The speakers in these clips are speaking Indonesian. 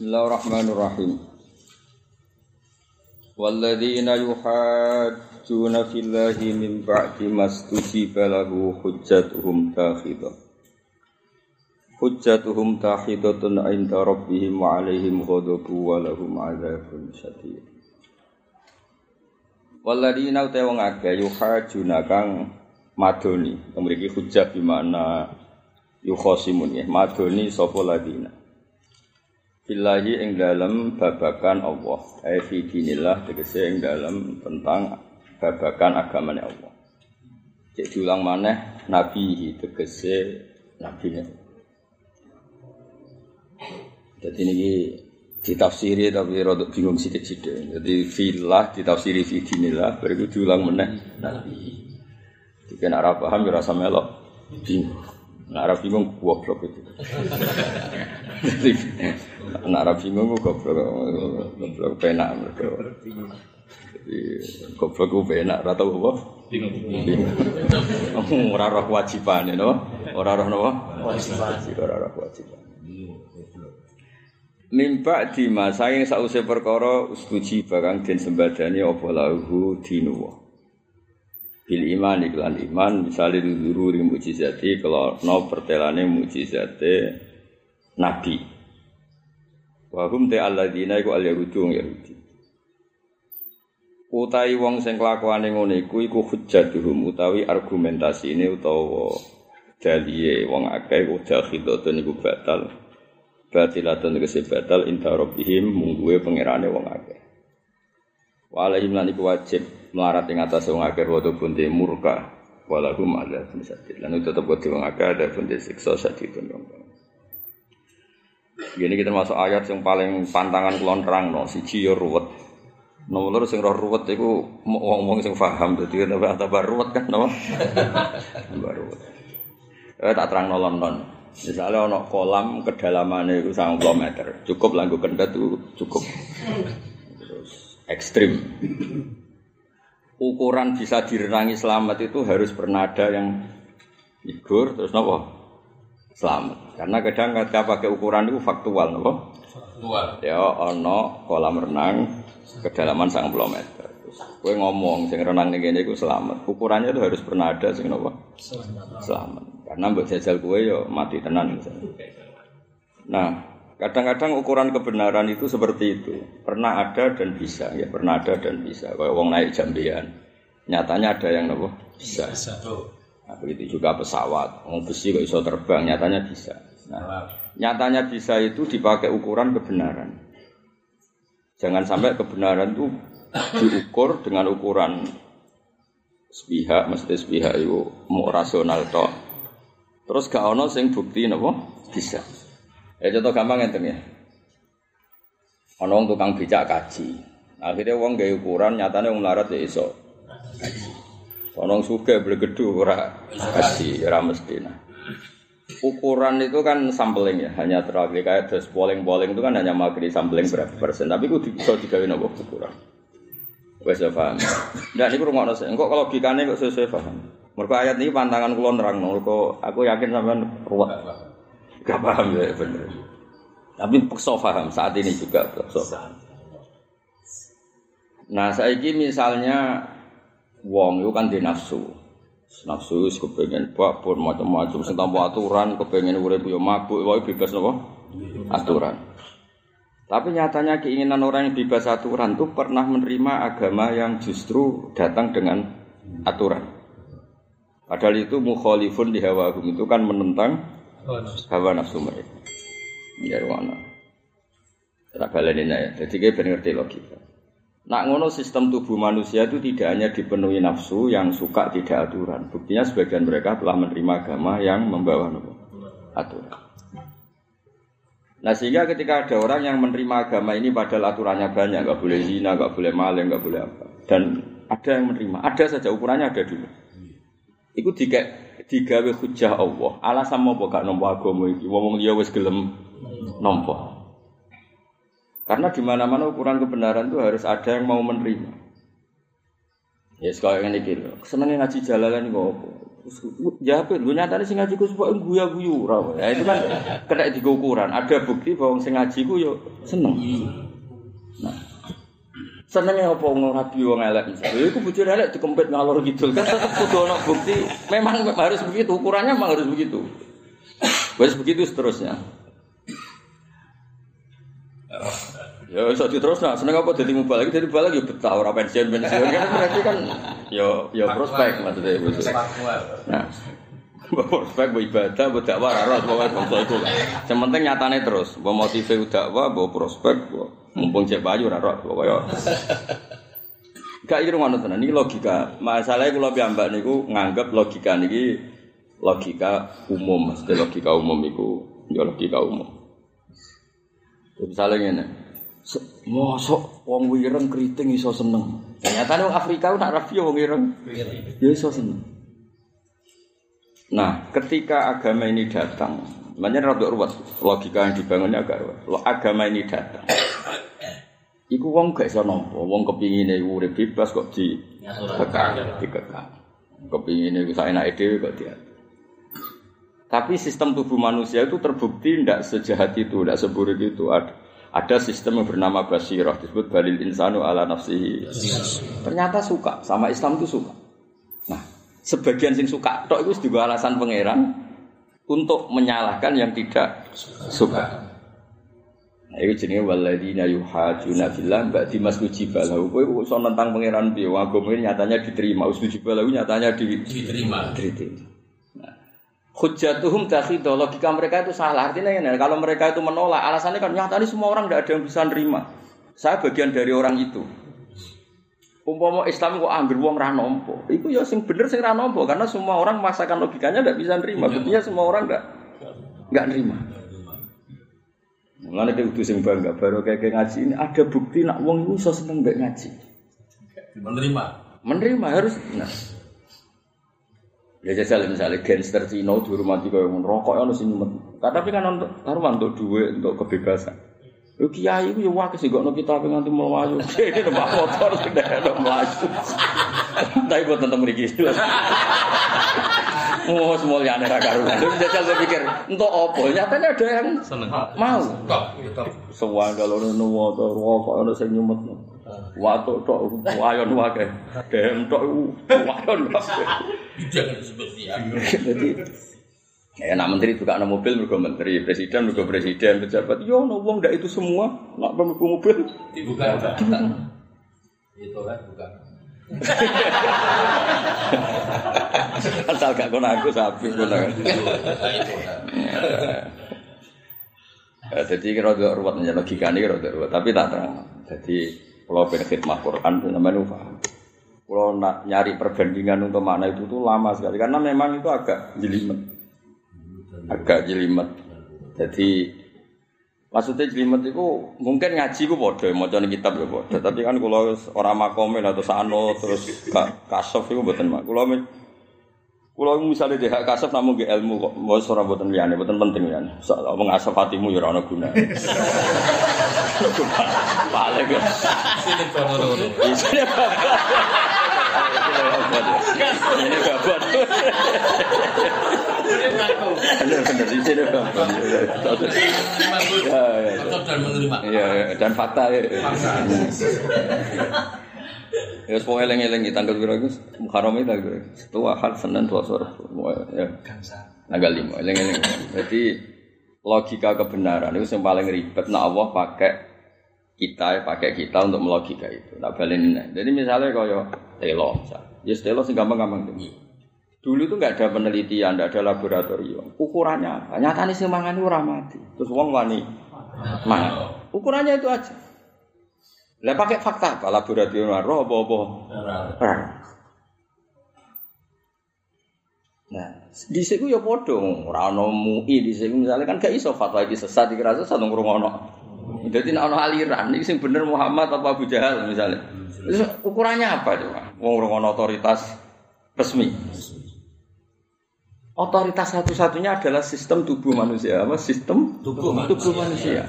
Bismillahirrahmanirrahim. Walladzina yuhajjuna fillahi min ba'di mastujiba lahu hujjatuhum takhidah. Hujjatuhum takhidatun 'inda rabbihim wa 'alaihim ghadabu wa lahum 'adzabun syadid. Walladzina uta wong akeh yuhajjuna kang madoni. Mriki hujjah bi makna yukhosimun ya. Madoni sapa ladina. Billahi ing dalam babakan Allah. Ai fi dinillah tegese ing dalam tentang babakan agamanya Allah. Cek diulang maneh nabi tegese nabi Jadi ini ditafsiri tapi rada bingung sithik-sithik. Jadi filah ditafsiri fi dinillah bariku diulang meneh nabi. Jika nak paham ya rasa melok bingung. Nak bingung goblok itu. Nak Arab bingung goblok goblok penak mereka. Jadi goblok ku penak ora tau apa? Bingung. Bingung. Ora roh kewajiban no. Ora roh napa? Kewajiban. Ora roh kewajiban. Mimpa di masa yang sausai perkara ustuji bakang den sembadani apa lahu dinuwa bil iman iklan iman misalnya dulu di mujizati kalau no pertelane mujizate nabi wahum te alladzina iku al yahudu yahudi. Utai wong sing kelakuane ngono iku iku hujjatuhum utawi argumentasine utawa daliye wong akeh udah khidatun iku batal. Batilatun kese batal inta rabbihim mungguwe pangerane wong akeh. Walahim lan iku wajib melarat ing atas wong akeh wa bunte murka. Walahum adzabun sadid. Lan tetep kudu wong akeh ada bunte siksa sadidun Gini kita masuk ayat yang paling pantangan kulon terang no, siji yo ruwet. Nomor sing roh ruwet iku wong-wong sing paham dadi apa tambah ruwet kan no. tambah ruwet. Eh tak terang nolon non. Misalnya ono kolam kedalamannya itu 90 meter, cukup langgo kendat itu cukup ekstrim. Ukuran bisa direnangi selamat itu harus bernada yang igur terus nopo selamat. Karena kadang ketika pakai ukuran itu faktual nopo. Faktual. Ya ono kolam renang kedalaman sang meter. Gue ngomong sing renang ning kene iku selamat. Ukurannya itu harus bernada sing nopo? Selamat. Selamat. Karena mbok jajal gue yo mati tenan misalnya. Nah, Kadang-kadang ukuran kebenaran itu seperti itu. Pernah ada dan bisa, ya pernah ada dan bisa. Kayak wong naik jambian, nyatanya ada yang nopo bisa. Nah, begitu juga pesawat, wong besi kok iso terbang, nyatanya bisa. Nah, nyatanya bisa itu dipakai ukuran kebenaran. Jangan sampai kebenaran itu diukur dengan ukuran sepihak, mesti sepihak itu mau rasional toh. Terus gak ono sing bukti nopo bisa. Ya contoh gampang enten ya. Wong tukang becak kaji. Akhirnya wong gawe ukuran nyatane wong larat ya iso. Sugih beli gedhu ora kaji, ora mesti. Nah. Ukuran itu kan sampling ya, hanya terakhir kayak terus polling-polling itu kan hanya magri sampling berapa persen. Tapi itu bisa digawe nopo ukuran. Wes ya paham. Ndak niku rungokno sik. Engko kalau logikane kok sesuai paham. Mergo ayat ini pantangan kula nerangno, kok aku yakin sampean ruwet. Gak paham ya bener. Tapi pekso paham saat ini juga pekso paham. Nah saya ini misalnya wong itu kan di nafsu. Nafsu itu kepengen babon macam-macam. Sing tanpa aturan kepengen urip yo mabuk, wae bebas napa? Aturan. Tapi nyatanya keinginan orang yang bebas aturan itu pernah menerima agama yang justru datang dengan aturan. Padahal itu mukhalifun di hawa itu kan menentang hawa nafsu mereka. Ya mana? Tak balen ya. Jadi kita ngerti logika. Nak ngono sistem tubuh manusia itu tidak hanya dipenuhi nafsu yang suka tidak aturan. Buktinya sebagian mereka telah menerima agama yang membawa aturan. Nah sehingga ketika ada orang yang menerima agama ini padahal aturannya banyak, nggak boleh zina, nggak boleh maling, nggak boleh apa, dan ada yang menerima, ada saja ukurannya ada dulu. Itu tiga digawe hujah Allah. Alasan mau gak nompo agama iki? Wong liya wis gelem nompo. Karena di mana-mana ukuran kebenaran itu harus ada yang mau menerima. Ya sekarang ini gitu. Senengnya ngaji jalalan kok apa? Jawab, lu nyatanya sing ngaji ku supaya guya guyu Ya itu kan kena di ukuran. Ada bukti bahwa sing ngaji ku yo seneng. Nah, senengnya apa ngabi wong elek misalnya. Iku bujur elek dikempit ngalor gitu kan tetap kudu ana bukti. Memang harus begitu, ukurannya memang harus begitu. Harus begitu seterusnya. Ya iso terus nah seneng apa dadi mubal lagi dadi mubal lagi betah ora pensiun pensiun kan berarti kan yo yo prospek maksudnya itu. Nah. prospek buat ibadah, buat dakwah, rara, pokoknya bangsa itu penting nyatane terus, buat motive dakwah, buat prospek, mumpung cek baju, rara, pokoknya. Gak iru ngono tenan, ini logika. Masalahnya kalau piyambak niku nganggep logika niki logika umum, mesti logika umum iku ya logika umum. Misalnya ngene, Mosok wong wireng keriting iso seneng. Ternyata wong Afrika nak rapi wong wireng. Ya iso seneng. Nah, ketika agama ini datang, makanya rada ruwet logika yang dibangunnya agak ruwet. Agama ini datang. Iku wong gak iso nampa, wong kepingine urip bebas kok di kekang, dikekang. Kepingine iku saenake dhewe kok dia. Tapi sistem tubuh manusia itu terbukti tidak sejahat itu, tidak seburuk itu. Ada ada sistem yang bernama basirah disebut balil insanu ala nafsi. Ternyata suka sama Islam itu suka. Nah, sebagian sing suka tok itu juga alasan pangeran untuk menyalahkan yang tidak suka. Nah, itu jenis waladina yuhajuna fillah mbak dimas ujibalahu. Kowe iso tentang pangeran piye? Agama nyatanya diterima, ujibalahu nyatanya diterima. Diterima. Hujatuhum takhidah logika mereka itu salah. Artinya ya, kalau mereka itu menolak, alasannya kan nyata ini semua orang tidak ada yang bisa nerima. Saya bagian dari orang itu. Umpama Islam kok ambil uang ranompo, itu ya sing bener sing ranompo karena semua orang memaksakan logikanya tidak bisa nerima. Buktinya semua orang tidak nggak nerima. Mulane kayak itu sing bangga baru kayak ngaji ini ada bukti nak uang itu so seneng mbek ngaji. Menerima. Menerima harus. Nah. Ya jajal misalnya gangster Cina dihormati kaya ngono, rokok ono sing nyumet. Tapi kan untuk taruhan untuk duit, untuk kebebasan. Yo kiai ku yo wae sing gokno kita nganti mlayu. Ini numpak motor sudah ada mlayu. Tapi buat tentang mriki. Oh, semuanya ra karuan. Terus jajal saya pikir, untuk opo? Nyatanya ada yang seneng. Mau. Semua kalau nuwo to rokok ono sing nyumet. Watuk tok wayon wae. Dem tok wayon wae. Jangan seperti Jadi Ya, nak menteri juga ada mobil, mereka menteri, presiden, mereka presiden, pejabat. Yo, no wong ndak itu semua, nak bermuka mobil. Dibuka, Itu kan bukan. Asal gak kono aku sapi kono. Ya, jadi kira kira ruwet logika ini kira ruwet, tapi tak terang. Jadi kalau pengen khidmah Quran, namanya paham. Kalau nak nyari perbandingan untuk makna itu tuh lama sekali karena memang itu agak jelimet, agak jelimet. Jadi maksudnya jelimet itu mungkin ngaji gue bodoh, mau jadi kitab ya bodoh. Tapi kan kalau orang makomel atau sano terus kasof itu buatan mak. Kalau kalau misalnya dia kasaf namun gak ilmu kok mau seorang buatan liane, buatan penting liane. Soal mengasaf hatimu ya orang guna. Paling kan. Sini kono Sini Ini babat. Benar-benar sini babat. Dan. Iya, dan fakta ya. Ya semua eleng-eleng di tanggal berapa Gus? Muharram itu lagi. Setua hal Senin dua sore. Ya. Tanggal lima. Eleng-eleng. Jadi logika kebenaran itu yang paling ribet. Nah Allah pakai kita pakai kita untuk melogika itu. Nah balen Jadi misalnya kalau telo, ya telo sih gampang-gampang. Dulu itu nggak ada penelitian, nggak ada laboratorium. Ukurannya apa? Nyatanya sih mangan itu mati. Terus uang wani mangan. Ukurannya itu aja. Lah pakai fakta apa laboratorium roh apa apa? Nah, di sini ya podo, rano mui di sini misalnya kan gak iso fatwa iki sesat iki rasa satu ngrungono. Jadi ana aliran iki sing bener Muhammad apa Abu Jahal misalnya. Terus ukurannya apa coba? Wong ngrungono otoritas resmi. Otoritas satu-satunya adalah sistem tubuh manusia, apa sistem tubuh, tubuh manusia.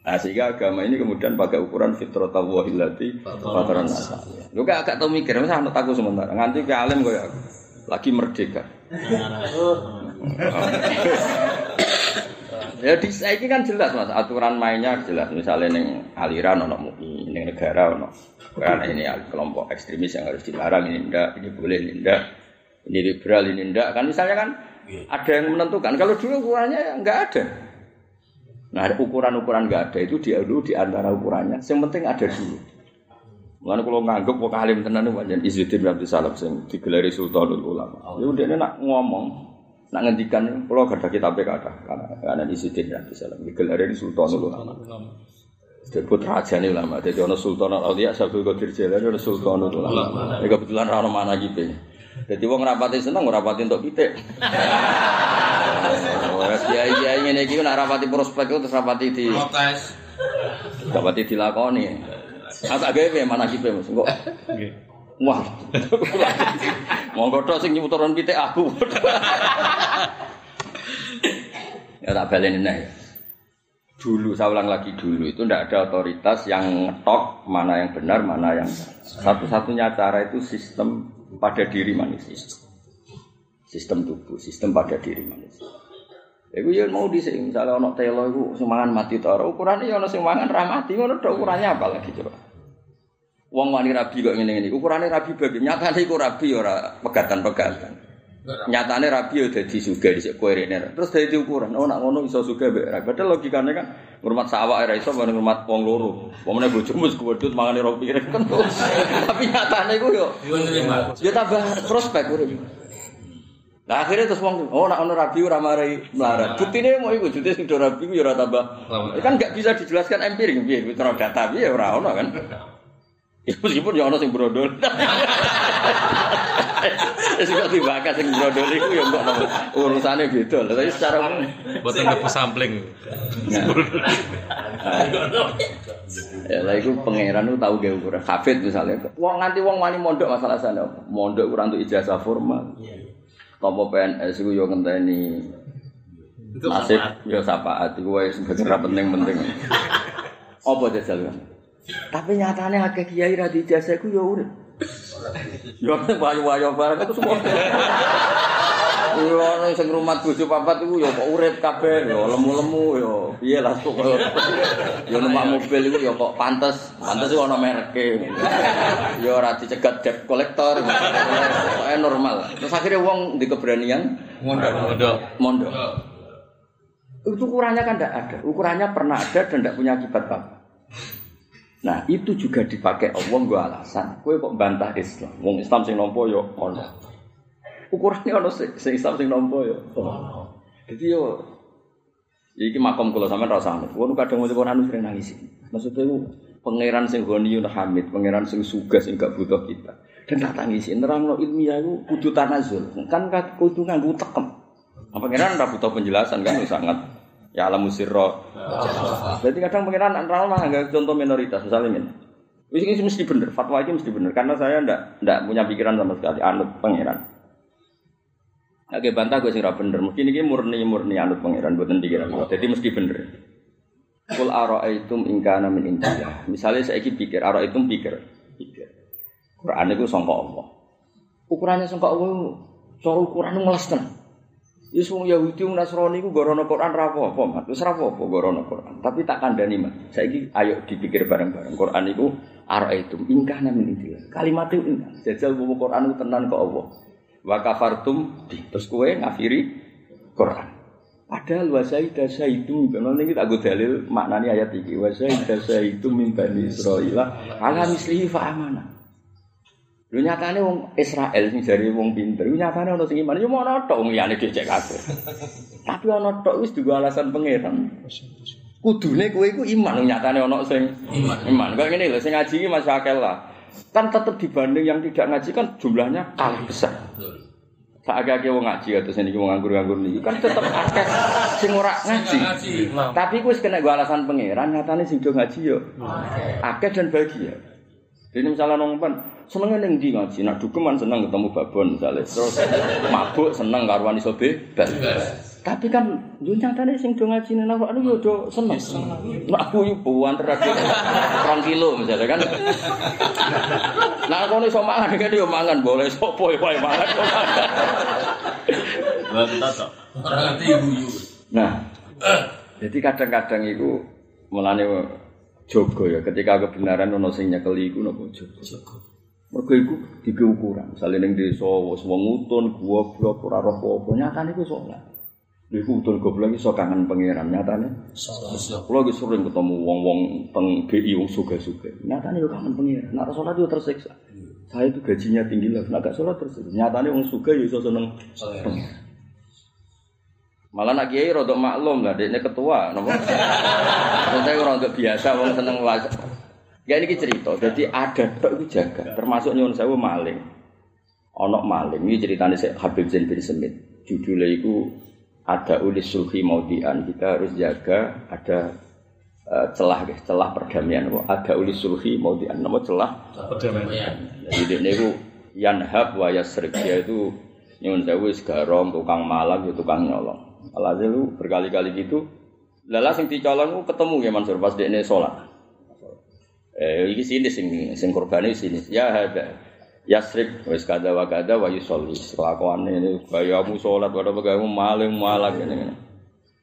Nah, sehingga agama ini kemudian pakai ukuran fitrah tawahilati fataran nasa. Lu gak agak tau mikir, masa anak takut sementara. Nganti ke alim gue lagi merdeka. Ya di saiki kan jelas Mas, aturan mainnya jelas. Misalnya neng aliran ono MUI, neng negara ono karena ini kelompok ekstremis yang harus dilarang ini ndak, ini boleh ini ndak. Ini liberal ini ndak. Kan misalnya kan ada yang menentukan. Kalau dulu ukurannya nggak ada. Nah, ukuran-ukuran nggak ada itu dia dulu di antara ukurannya. Yang penting ada dulu. Mulane kalau nganggep kok alim tenan itu pancen Izzuddin bin Abdul Salam sing digelari Sultanul Ulama. Ya udah nak ngomong, nak ngendikan kalau gak ada kitab kata karena karena Izzuddin bin Abdul Salam digelari Sultanul Ulama. Disebut raja nih ulama. Jadi ono Sultan Al Auliya Sabtul Qadir Jilani ono Sultanul Ulama. Ini kebetulan ra ono mana gitu. Jadi wong rapati seneng rapati untuk pitik. Oh, kiai kiai ngene iki nak rapati prospek itu terus rapati di Protes. rapati dilakoni. Agak gawe mana kipe Mas. Kok Wah. Monggo tok sing nyuturon pitik aku. ya tak baleni nih. Dulu saya ulang lagi dulu itu tidak ada otoritas yang ngetok mana yang benar mana yang satu-satunya cara itu sistem pada diri manusia. Sistem tubuh, sistem pada diri manusia. Iku ya mau di sini, misalnya ono telo iku semangan mati toro, ukurannya ya ono semangan ramati, ngono tok ukurannya apa lagi coba? Wong wani rabi kok ngene ngene, ukurannya rabi babi, nyatane iku rabi ora pegatan-pegatan. Nyatane rabi ya dadi suga dhisik kowe rene. Terus dadi ukuran, oh nak ngono iso suga mbek rabi. Padahal logikane kan ngurmat sawah ora iso bareng ngurmat wong loro. Pomene bojomu wis kuwedut mangane ro piring kan. Tapi nyatane iku yo Yo tambah prospek urip. Nah akhirnya terus wong oh nak ono rabi ora marai melarat. Buktine mau iku jute sing do rabi ku ya ora tambah. Kan enggak bisa dijelaskan empirik piye ora data piye ora ono kan. Ya meskipun ya ono sing brodol. Ya sing kok dibakar sing brodol iku ya mbok urusane beda. Tapi secara Boten lebu sampling. ya lah iku pangeran itu tahu gawe ukuran hafid misalnya. Wong nganti wong wani mondok masalah sana. Mondok ora untuk ijazah formal. Topo PNS iku yo ngenteni Itu nasib yo sapaat iku wae penting-penting. Apa jajal kan? Tapi nyatane akeh kiai ra dijazah iku yo urip. Yo wayo-wayo barang itu semua. Yo ana sing rumat bojo papat iku yo kok urip kabeh, yo lemu-lemu yo piye lah kok yo numpak mobil iku yo kok pantes, pantes ana mereke. Yo ora dicegat debt collector. Pokoke normal. Terus akhirnya wong di keberanian Ngondok. Mondok. mondok. Itu ukurannya kan tidak ada. Ukurannya pernah ada dan tidak punya akibat apa. Nah itu juga dipakai Allah gue alasan. Gue kok bantah Islam. Wong Islam sing nompo yo ono. Ukurannya ono sing Islam sing nompo yo. Jadi yo iki makom kula sampean rasa anut. Kulo kadang maca Quran sering nangis. Maksudnya itu pangeran sing ghaniyun hamid, pangeran sing sugih sing gak butuh kita. Dan tak tangisi nerangno ilmiah itu kudu tanazul. Kan kudu nganggo tekem. Nah, pangeran ora butuh penjelasan kan sangat ya alam sirra. Berarti kadang pangeran antara nggak contoh minoritas misalnya ini. Ini mesti bener, fatwa ini mesti bener karena saya ndak ndak punya pikiran sama sekali anut pangeran. Oke bantah gue sih bener. Mungkin ini murni murni anut pangeran buatan pikiran gue. Jadi mesti bener. Kul aro'aitum ingkana min indillah. Misalnya saya pikir aro'aitum pikir. Pikir. Quran itu sangka Allah. Ukurannya sangka Allah. Cara ukuran itu ngeles. Wis wong Yahudi wong Nasrani ku gorono Quran ra apa-apa, Mat. Wis ra apa-apa gorono Quran. Tapi tak kandhani, Mat. Saiki ayo dipikir bareng-bareng. Quran iku araitum ingkana min indillah. Kalimat itu ingkana. Jajal bawa Quran itu tenan ke Allah. Wa kafartum. Terus kowe ngafiri Quran. Padahal wasaida saitu, karena ini kita gue dalil maknanya ayat ini. Wasaida saitu min bani Israel ala mislihi fa amana. Lu nyatane wong Israel sing jari wong pinter, lu nyatane ono sing iman, yo mau ono tok wong liyane dicek kabeh. Tapi ono tok wis duwe alasan pangeran. Kudune kowe iku iman, lu nyatane ono sing Iman. iman. Kok ngene lho, sing ngaji iki masih akeh lah. Kan tetep dibanding yang tidak ngaji kan jumlahnya kalah besar. Betul. Saake-ake wong ngaji atau sing iki wong nganggur-nganggur niki kan tetep akeh sing ora ngaji. Tapi kuwi kena gua alasan pangeran, nyatane sing do ngaji yo akeh dan bahagia. Jadi misalnya nongpen, senengnya neng di ngaji, nak dukeman seneng ketemu babon misalnya, terus mabuk seneng karuan iso bebas. Tapi kan yo nyatane sing do ngaji nang aku anu yo do seneng. Nak aku yo buan terakhir 2 kilo misalnya kan. Nah, kono iso mangan kan yo mangan boleh sapa yo wae mangan. guyu. Nah, jadi kadang-kadang itu mulane jogo ya ketika kebenaran ono sing nyekeli iku napa jogo. Mergo iku dike ukuran. Misale ning desa wis wong utun, goblok ora roh apa, nyatane iku salat. Iku utun goblok iso kangen pangeran nyatane. Salat. Kulo wis sering ketemu wong-wong teng GI wong suga-suga. Nyatane yo kangen pangeran. Nek salat yo tersiksa. Saya itu gajinya tinggi lah, nek gak salat tersiksa. Nyatane wong suga yo iso seneng pangeran. Malah nak kiai rodok maklum lah, dia ketua, nopo. Maksudnya orang untuk biasa, orang seneng was. Ya ini cerita, jadi ada tok itu jaga, termasuk nyuwun sewu maling. Onok maling, ini ceritanya saya Habib Zain bin Semit. Judulnya itu ada ulis sulhi maudian. Kita harus jaga ada uh, celah, guys, celah perdamaian. Ada ulis sulhi maudian, nama celah Perdamaian. jadi ini itu yanhab wa yasrik dia itu nyuwun sewu garong tukang malang ya tukang nyolong. Alhasil berkali-kali gitu. Lala sing dicolong ketemu ya Mansur pas dekne salat. Eh iki sini sing sing korbane sini. Ya ada. Yasrik wis kada wa kada wa yusolli. Ini gayamu salat padha gayamu maling malang ngene.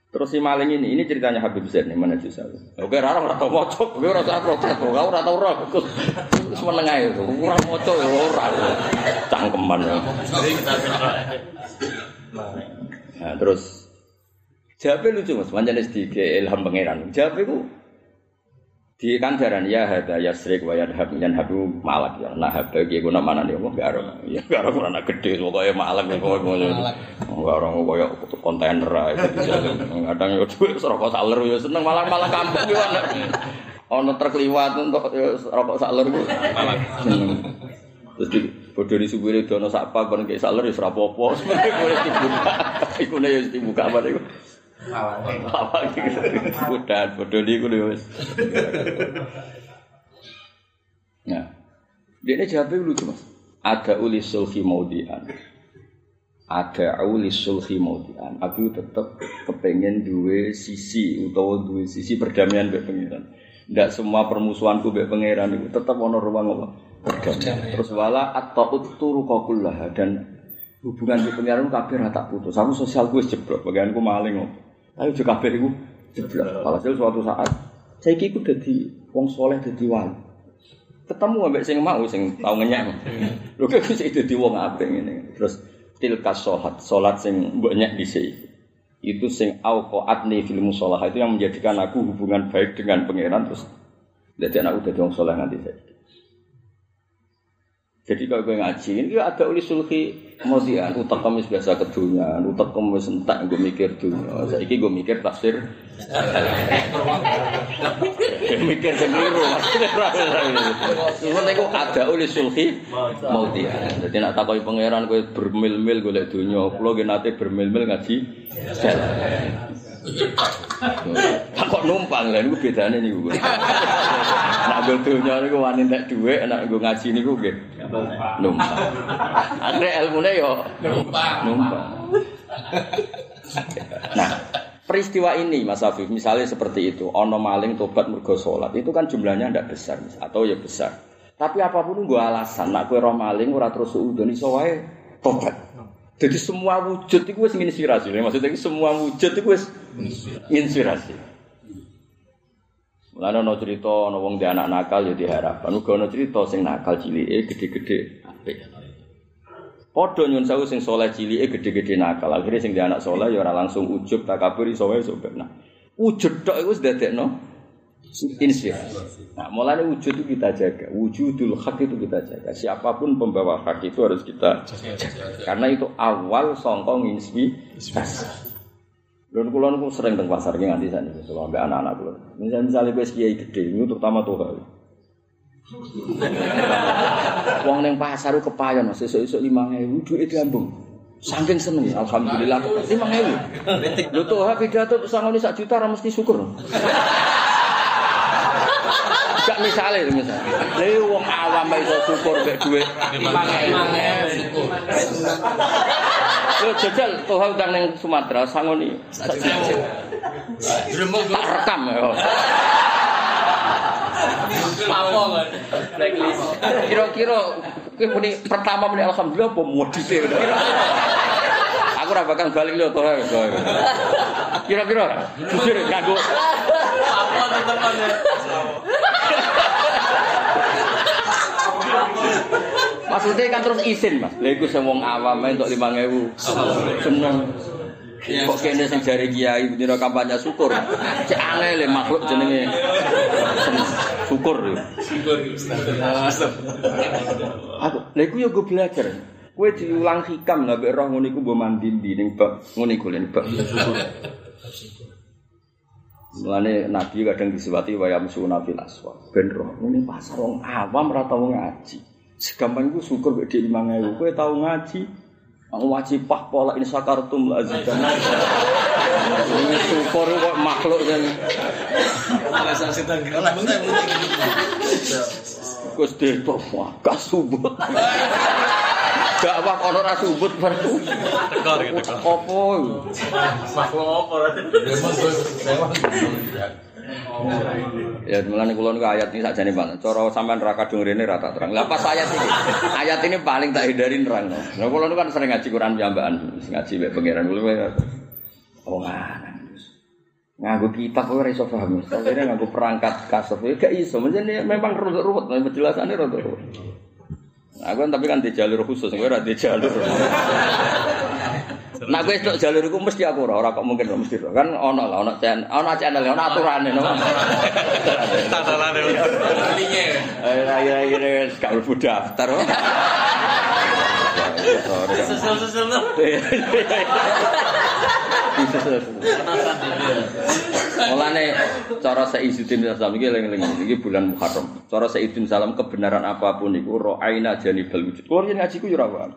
Terus si maling ini, ini ceritanya Habib Zain yang menuju saya. Oke, rara ora tau maca, kowe ora tau protes, kok ora tau ora. Wis meneng ae, ora maca ya ora. Cangkeman ya. Nah, terus Jabe lucu mas, manjane sedikit ilham pangeran. Jabe ku di kandaran ya hada yasrik wa yadhab yan habu malak ya nah haba ki guna mana nih mau gak ada ya gak ada kurang gede pokoknya malak pokoknya gak ada pokoknya kontainer kadang ya duit rokok saler ya seneng malah kampung gimana ono terkeliwat untuk rokok saler ku. Malak seneng. Terus di bodoh di subuh itu ono sapa kon kayak saler ya serapopo sebenarnya boleh dibuka. Iku nih ya dibuka apa nih apa gitu. Udah bodoh di ku wis. Nah dia ini jawabnya lucu mas. Ada ulis sulhi maudian. Ada ulis sulhi maudian. Aku tetap kepengen dua sisi utawa dua sisi perdamaian be pangeran. Tidak semua permusuhanku be pangeran itu tetap ono ruang apa perdamaian. Terus wala atau uturu kokulah dan hubungan di pangeran kabeh ra tak putus. Aku sosial gue jeblok bagianku maling ayo juga kabeh iku. Jeblok alhasil suatu saat saya iku dadi wong soleh dadi wali. Ketemu ambek sing mau sing tau ngenyek. Lho kok sing dadi wong apik ngene? Terus tilka sholat sholat sing mbok nyek dhisik itu sing auqaatni fil musolah itu yang menjadikan aku hubungan baik dengan pangeran terus jadi anakku dadi wong soleh nganti saya jadi kalau gue ngaji ini ada ulis sulhi kemudian utak kemis biasa ke dunia, utak kemis entak gue mikir dunia. Saya gue mikir tafsir, gue mikir sendiri. Cuma itu ada ulis sulhi kemudian. Jadi nak takoi pangeran gue bermil-mil gue lihat dunia, kalau gue nanti bermil-mil ngaji. Tak kok numpang lah, itu bedanya nih gue. Nak gue dunia ini gue wani tak duit, nak gue ngaji ini gue numpang. Akhirnya ilmunya yo Numpang. numpang. Nah, peristiwa ini Mas Afif, misalnya seperti itu, ono maling tobat mergo sholat, itu kan jumlahnya tidak besar, atau ya besar. Tapi apa pun gue alasan, nak gue roh maling, ora terus suudon iso wae tobat. Jadi semua wujud itu wis inspirasi, maksudnya semua wujud itu wis inspirasi. Mulane ana cerita ana wong anak nakal ya diharapkan. Uga ana cerita sing nakal cilike gede-gede apik. Padha nyun sewu sing saleh cilike gede-gede nakal. Akhire sing anak saleh ya ora langsung ujub takabur iso wae iso benar. Wujud tok iku wis dadekno inspirasi. Nah, mulane wujud itu kita jaga. Wujudul hak itu kita jaga. Siapa pun pembawa hak itu harus kita jaga. Karena itu awal songkong inspirasi. Lalu kulon sering teng pasar ki nganti sana itu ambek anak-anak kulon. Misalnya misalnya gue kiai gede, itu terutama tuh Wong neng pasar ku kepayon mas, esuk lima ewu, duit diambung. Saking seneng, alhamdulillah lima ewu. Lu tuh pidato sangoni sak juta, mesti syukur. Itu misalnya. Lha wong awam iso syukur mek lima ewu. Yo jajal tuh utang neng Sumatera sangoni juta. Tak rekam ya. Apa kan? Kira-kira kowe muni pertama muni alhamdulillah apa modise. Aku ora bakal balik lho to. Kira-kira jujur nganggo Apa tetepan Maksudnya kan terus izin mas. Lha iku sing wong awam ae untuk 5000. Seneng. Kok kene sing jari kiai dina kampanye syukur. Cek aneh le makhluk jenenge. Syukur. Syukur Ustaz. Aku lha iku yo gue belajar. Kowe diulang hikam lah mek roh ngono iku mbok mandi ndi ning bab ngono iku lho bab. Mulane Nabi kadang disebati wayam suna fil aswa. Ben roh ngene pasar wong awam ora tau ngaji. Segampang iku syukur mek dik 5000. Kowe tau ngaji. Aku wajib pah pola in sakartum la azidan. Ini syukur kok makhluk saya Gus Deto wakas subut. Gak apa ono ra subut baru. Tekor gitu. Apa? Makhluk apa? Ya mulane kula niku ayat ini sakjane Pak. Cara sampean ra kadung rene ra tak terang. Lah pas ayat ini. Ayat ini paling tak hindari nerang. Lah kula niku kan sering ngaji Quran piyambakan, ngaji mek pangeran kula. Oh. Nganggo kitab ora iso paham. Soalnya nganggo perangkat kasef ya gak iso. Menjene memang ruwet-ruwet, penjelasannya ruwet-ruwet. Nah, aku kan tapi kan di jalur khusus, gue ora di jalur. Nah, gue itu jalur itu mesti aku ora, ora kok mungkin ora mesti. Kan ono lah, ono channel, ono channel, ono aturane, no. Tatalan ya. Linya. Eh, akhir-akhir gak mlebu daftar. Susul-susul tuh. Mulane cara Sayyidin Salam iki eling-eling iki bulan Muharram. Cara Sayyidin Salam kebenaran apa pun iku ra'aina janibal wujud. Yen ngaji ku yo ora paham.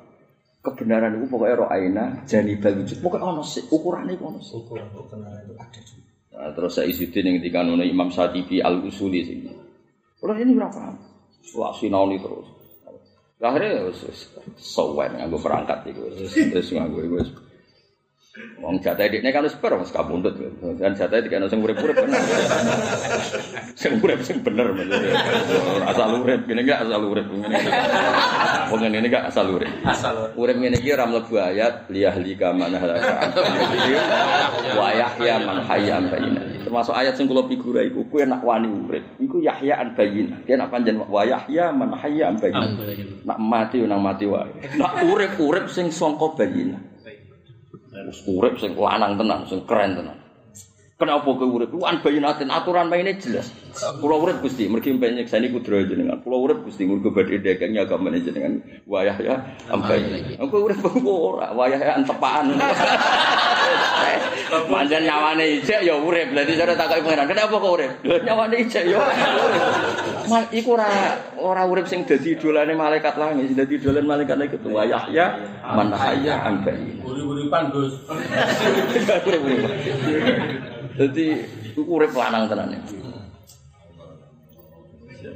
Kebenaran iku pokoke ra'aina janibal wujud. Pokoke ono sik ukurane iku ono sik. Nah, terus Sayyidin yang ketika nono Imam Syatibi Al-Usuli sing. Kulo ini ora paham. Wah sinaoni terus. Akhirnya sowan nganggo perangkat iku. Wis wis nganggo wis. Wong jatah ini kan wis per wis kabundut. Kan jatah dikene sing urip-urip kan. Sing urip sing bener. Asal urip ngene enggak asal urip ngene. Wong ngene enggak asal urip. Asal. Urip ngene iki ora mlebu ayat liyahli kama halaka. Wa yahya man hayya an. Termasuk ayat sing kula figura iku nak wani urip. Iku yahya an bayyinah. Dia nak panjen wa yahya man hayya an. Nak mati nang mati wae. Nak urip urip sing sangka bayyinah. Wis urip sing lanang tenan, sing keren tenan. Kenapa kowe urip? Ku an bayinatin aturan mainnya jelas. Kula urip Gusti, mergi pengen nyekseni kudro jenengan. Kula urip Gusti mergo badhe dagang agamane jenengan. Wayah ya ambai. Aku urip kok ora, wayah ya antepaan. Manjan nyawane ijek ya urip. Dadi cara takoki pangeran, kenapa kok urip? Nyawane ijek ya. Mal iku ora ora urip sing dadi idolane malaikat langit, sing dadi idolane malaikat langit itu wayah ya man hayya ambai. Uri-uripan Gus. Jadi iku urip lanang tenan.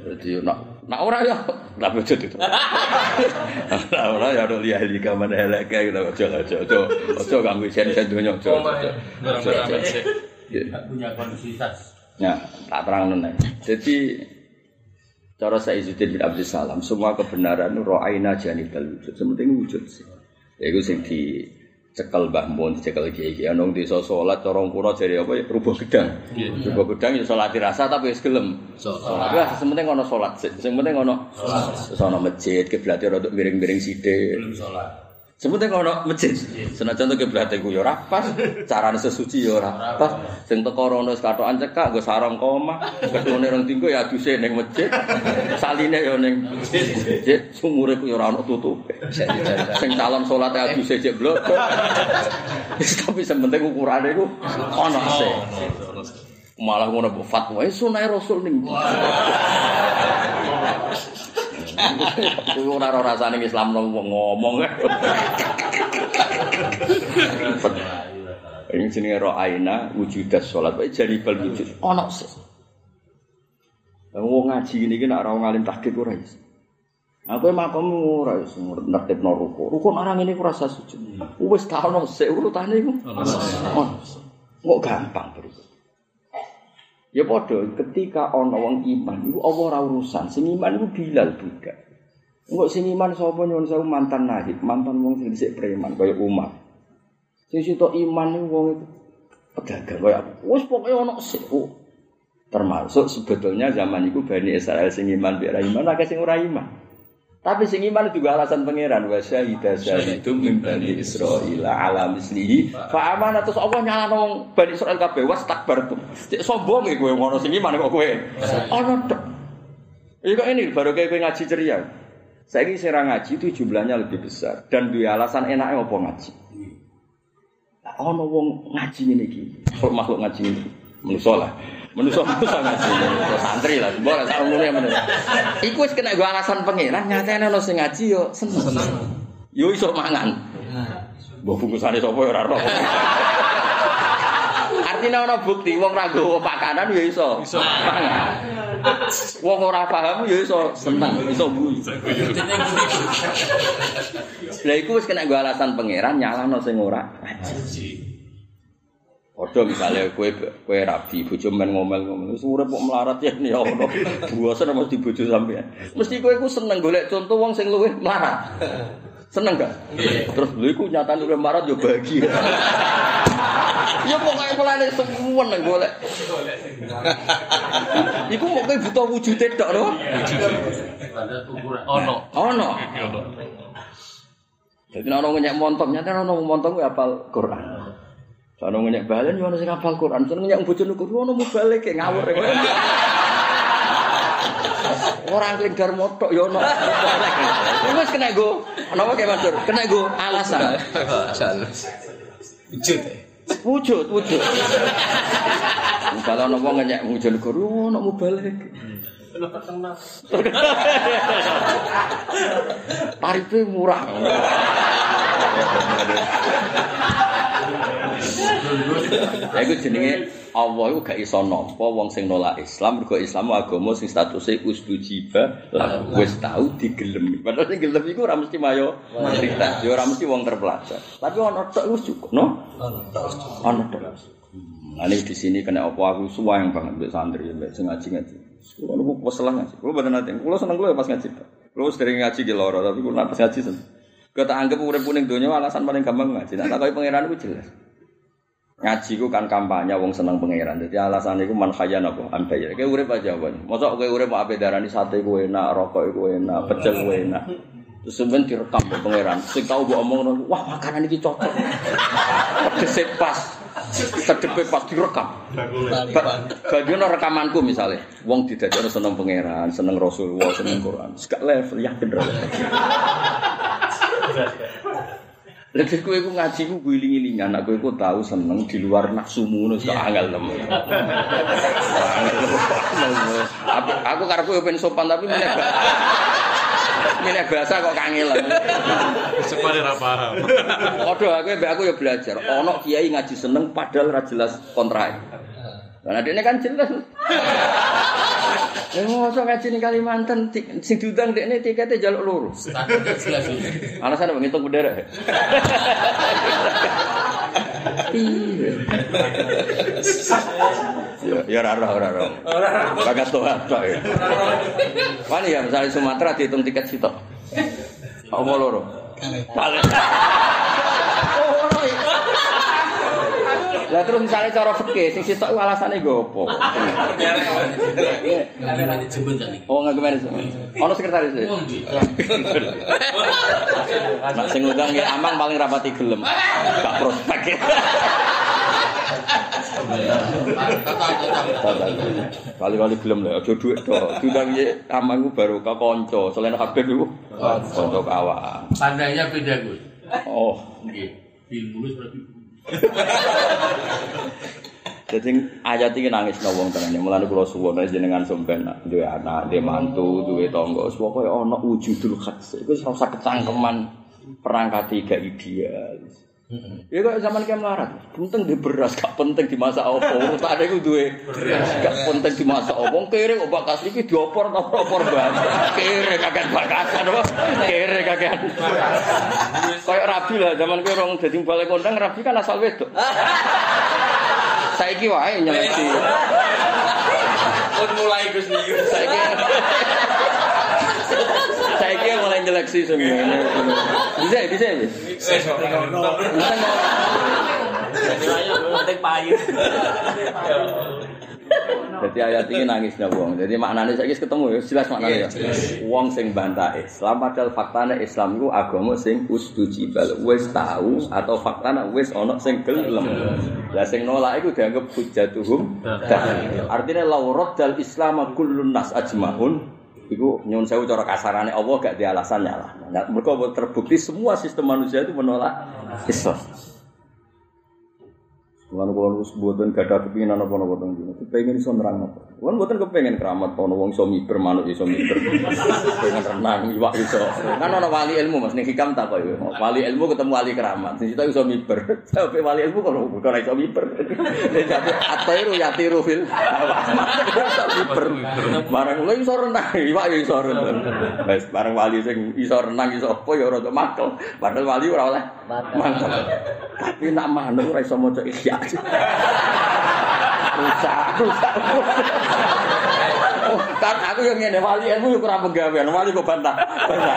Jadi nak nak ora ya tak wujud itu. Nak ora ya ora liya li kaman elek kae gitu aja aja aja aja ganggu sen-sen donya aja. aja. Aja, aja. Ya. punya kondusivitas. Ya, tak terang nih. Jadi cara saya Izzuddin bin Abdul Salam, semua kebenaran ro'aina janibal wujud. Sementing wujud sih. Ya itu sing di cekel Mbah Mun, dicekel kiai kiai nong desa salat cara kuno jadi apa ya rubah gedang. Rubah gedang ya salat dirasa tapi wis gelem. Salat. Wah, sementing ono salat. Sing penting ono salat. Terus ono masjid, kiblate rada miring-miring sithik. Belum Sebutnya kalau nak masjid, senajan contoh ke berarti gue yora pas, cara sesuci yora pas, sing toko rono sekato anjek kak, gue sarong koma, gue nih orang tinggi ya tuh sih neng masjid, saline ya neng masjid, sumur aku yora no tutup, sing talam sholat ya tuh sih cek blok, tapi sebentar gue kurang deh gue, ono sih, malah gue nabo fatwa, sunai rasul nih. Kuwi ora ora rasane Islam nang wong ngomong. Ini jenenge ro aina wujudas salat. Wae jari bal wujud. Ono sih. Wong ngaji ngene iki nek ora ngalim tahqiq ora iso. Aku makom ora iso nertibno ruku. Ruku nek ngene ora usah sujud. Wis ka ono sik urutane iku. Kok gampang bro. Ya padha ketika ana wong iman iku apa ora urusan. Sing iman iku Bilal budak. Engko sing iman sapa nyuwun sewu mantan nahib, mantan wong sing dhisik preman kaya Umar. Sing sitok iman niku wong itu pedagang kaya aku. Wis pokoke ana sik. Termasuk sebetulnya zaman itu Bani Israel sing iman biar iman akeh sing ora iman. Tapi sing iman juga alasan pangeran wa syahida syahidum min bani Israil ala mislihi fa amana terus Allah nyalano bani Israil kabeh was takbar tuh. Cek sombong kowe ngono sing iman kok kowe. Ono tok. Iya kok ini baru kayak kowe ngaji ceria. Saya ini serang ngaji itu jumlahnya lebih besar dan dua alasan enaknya apa ngaji. Ono wong ngaji ini iki, makhluk ngaji ini, Menusa menusa ngaji. Santri lah, boleh sak umumnya bener. Iku wis kena gue alasan pangeran, nyatane ono sing ngaji yo seneng. Yo iso mangan. Mbok bungkusane sapa ya ora roh. Artinya ono bukti wong ra nggawa pakanan yo iso. Iso. Wong ora paham yo iso seneng, iso guyu. Lah iku wis kena gue alasan pangeran nyalano sing ora ngaji. Padha misale kowe kowe rabi bojo men ngomel-ngomel wis urip kok melarat ya ya ono. Buasan mesti bojo sampean. Mesti kowe iku seneng golek contoh wong sing luwih melarat. Seneng gak? Terus lho iku nyatane luwih melarat yo bahagia. Ya pokoke pelane semua nang golek. Iku mau kowe buta wujude tok lho. Ono. Ono. Jadi ana nyek montong, nyata ana montong kuwi apal Quran. Sono ngenyek balen yo ono sing hafal Quran, sono ngenyek bojone kudu ono mubalik ngawur. Ora nglinggar motok yo ono. Wis kena go. Napa kayak Mansur? Kena go alasan. Alasan. Wujud. Wujud, wujud. Kalau ono wong ngenyek bojone kudu ono mubalik. Tarife murah. Ya iku jenenge Allah iku gak iso nampa wong sing nolak Islam mergo Islam agama sing statuse ustujiba lan wis tau digelem. Padahal sing gelem iku ora mesti mayo cerita, ya ora mesti wong terpelajar. Tapi ono tok wis cukup, no? Ono tok. Nah, ini di sini kena apa aku suwayang banget mbek santri mbek sing ngaji-ngaji. Kulo niku kesel ngaji. Kulo boten nate. Kulo seneng kulo pas ngaji. Kulo sering ngaji ki loro, tapi kulo pas ngaji seneng. Kita anggap urip ning donya alasan paling gampang ngaji. Nek takoki pangeran iku jelas. Ngaji ku kan kampanye wong seneng pangeran. Dadi alasan iku man khayyan apa ambaya. Kayak urip aja wae. Mosok kowe urip mau ape darani sate ku enak, rokok ku enak, pecel ku enak. Terus sampeyan direkam ke pangeran. Sing tau mbok omong, wah makanan iki cocok. Pedese pas. Sedepe pas direkam. Bagian rekamanku misalnya, wong didadekno seneng pangeran, seneng Rasulullah, seneng Quran. Sekak level yakin ra. Lagi kowe iku ngaji ku guling-gilingan, nek kowe tau seneng di luar nafsumu ngono sak angel temen. Aku aku karepku yo ben sopan tapi meneh meneh bahasa kok kangelan. Separe ra paham. Padha aku mbek aku yo belajar. Ono kiai ngaji seneng padahal ra jelas kontrak. Lah kan jelas. Ya mosok ngaji ning Kalimantan sing diundang dekne tikete jaluk loro. Alasan apa ngitung bendera? Iya. Ya ya ora ora ora ora. Bagas to tok ya. Wani ya misalnya Sumatera dihitung tiket sitok. Apa loro? Kali. Lah terus misalnya cara fikih sing sitok iku alasane nggo apa? Oh nggak gimana sih? Ono sekretaris. Nah, sing ngundang ya amang paling rapati gelem. Gak prospek. Kali-kali gelem lah, aja dhuwit tok. Diundang ya amang ku baru ka kanca, selain Habib iku kanca kawan. Pandainya beda Gus. Oh, Nggih. Ilmu seperti itu. Jadi ayat ini nangis no wong tenan. Mulane kula suwun nek jenengan sampean duwe anak, duwe mantu, duwe tangga, pokoke ana wujudul khas. Iku usah kecangkeman perangkat gak ideal. Ya kok zaman ki melarat. Penting di beras, gak penting di masa apa. Urutane iku duwe beras, gak penting di masa. Wong kere kok bakas iki diopor ta ora opor banget. Kere kakek bakasan apa? Kere kakek. Kayak rabi lah zaman ki orang dadi balik kondang rabi kan asal wedok. Saiki wae nyeleki. Pun mulai Gus Niyu. Saiki Saiki mulai nyeleksi semuanya. Bisa, bisa. payu. Jadi ayat ini nangisnya wong. Jadi maknanya saya ketemu ya, jelas maknanya ya. Wong sing bantah Islam padahal faktanya Islam itu agama sing ustujibal. Wis tahu atau faktanya wis ono sing gelem. Lah sing nolak itu dianggap hujatuhum. Artinya laurat dal Islam kullun nas ajmaun Iku nyun sewu cara kasarane Allah gak di alasan lah. Nah, mereka terbukti semua sistem manusia itu menolak Islam. Lan kula wis mboten gadah kepinginan apa-apa teng dino. Kepengin iso nerang apa. Lan mboten kepengin keramat ana wong iso miber manuk iso miber. Pengen renang iwak iso. Kan ana wali ilmu Mas ning hikam tak kok ya. Wali ilmu ketemu wali keramat. Sing iso miber. Sampai wali ilmu kok ora iso miber. Jadi atairu yatiru fil. Iso miber. Barang lho iso renang iwak ya iso renang. Wes barang wali sing iso renang iso apa ya ora makel. Padahal wali ora oleh makel. Tapi nak manuk ora iso maca rusak, rusak. Oh, kan aku yang ngene wali ilmu yo kurang penggawean, wali kok bantah. Bantah.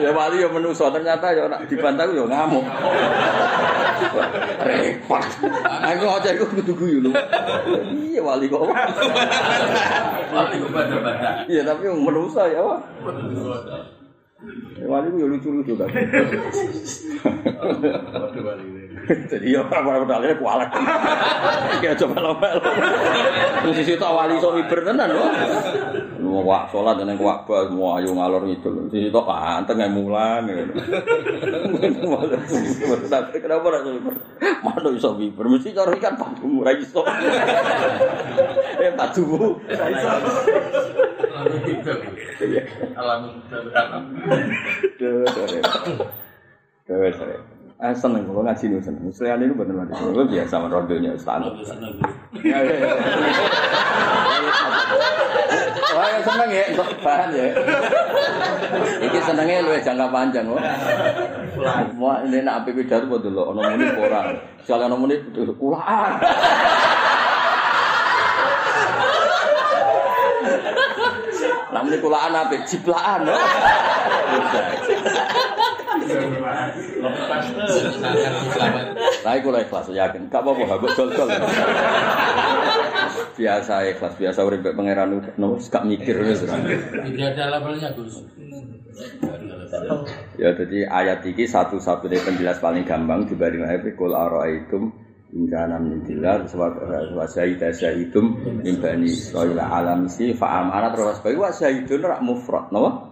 ya wali yo menuso ternyata yo nak dibantah yo ngamuk. Repot. Aku aja iku kudu guyu lho. Iya wali kok. Wali kok bantah-bantah. Iya tapi yang menuso ya. Wak. Wali ku lucu-lucu kan. Jadi ya apa pedalnya kualat. Ya coba lama Terus sisi tak wali so miber tenan lho. Wong wak salat nang wak bal semua ayo ngalor ngidul. Sisi tok anteng ae mulang. Tapi kenapa ora so miber? Mana iso miber? Mesti cara ikan padumu ora iso. Eh padumu. Lalu tiba. Alam alam. Duh, sore. Duh, sore. Ah, seneng kalau ngaji nih seneng. Selain itu bener bener seneng. Gue biasa sama rodonya standar. Ya, ya, ya. Wah, yang seneng ya, kok paham ya. Iki senengnya lu jangka panjang, kok. Wah, ini nak api pidato buat dulu. Ono muni orang. Soalnya ono muni kulaan. Namun kulaan apa? Ciplaan. Nah, aku lah ikhlas yakin. Gak apa-apa, aku gol-gol. Biasa ikhlas, biasa urip pangeran no, gak mikir wis. Tidak ada labelnya Gus. Ya jadi ayat ini satu-satunya penjelas paling gampang dibanding ayat kul araitum ingkana min dillah wa syahida syahidum min bani Israil alam si fa amana terus bae wa syahidun rak mufrad napa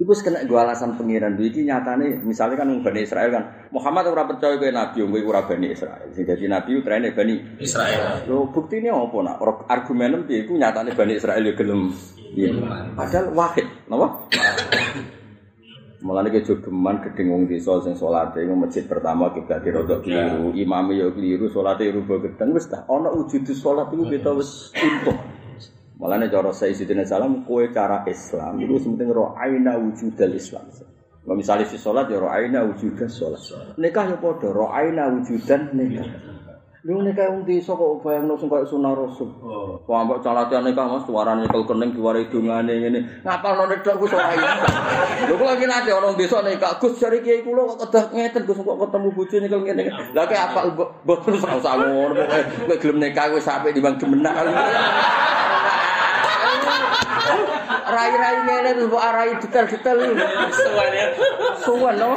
Iku kena gue alasan pengiran iki nyatane misalnya kan Bani Israel kan Muhammad ora percaya kowe nabi kowe ora Bani Israel. Sing dadi nabi trene Bani Israel. Lho buktine apa nak argumen piye iku nyatane Bani Israel ya gelem. Iya. Padahal wahid, napa? Mulane ke jogeman gedeng wong desa sing salate iku masjid pertama kiblat rodok keliru, imame ya keliru, salate rubah gedeng wis dah ana wujud salat iku kita wis untung. Mulane cara Sayyidina Salam kowe cara Islam iku sementing ro aina wujudal Islam. Kalau misalnya si sholat ya roh aina wujudan sholat. Nikah ya podo roh aina wujudan nikah. Lu nikah yang desa kok bayang nusung kayak sunah rasul. Oh. Wah, mbak calatian nikah mas, suaranya nyekel kening diwarai dungane ini. Ngapal nol nedok gue soal ini. Lu kok lagi nanti orang desa nikah, gus cari kiai kulo kok kedah ngeten gus kok ketemu bucu nyekel ngene. Lah kayak apa bos terus usah usah ngono pokoknya gue gelem nikah gue sampai di bang gemenak. Rai-rai ngene terus mbok arai detail-detail. Suwen no.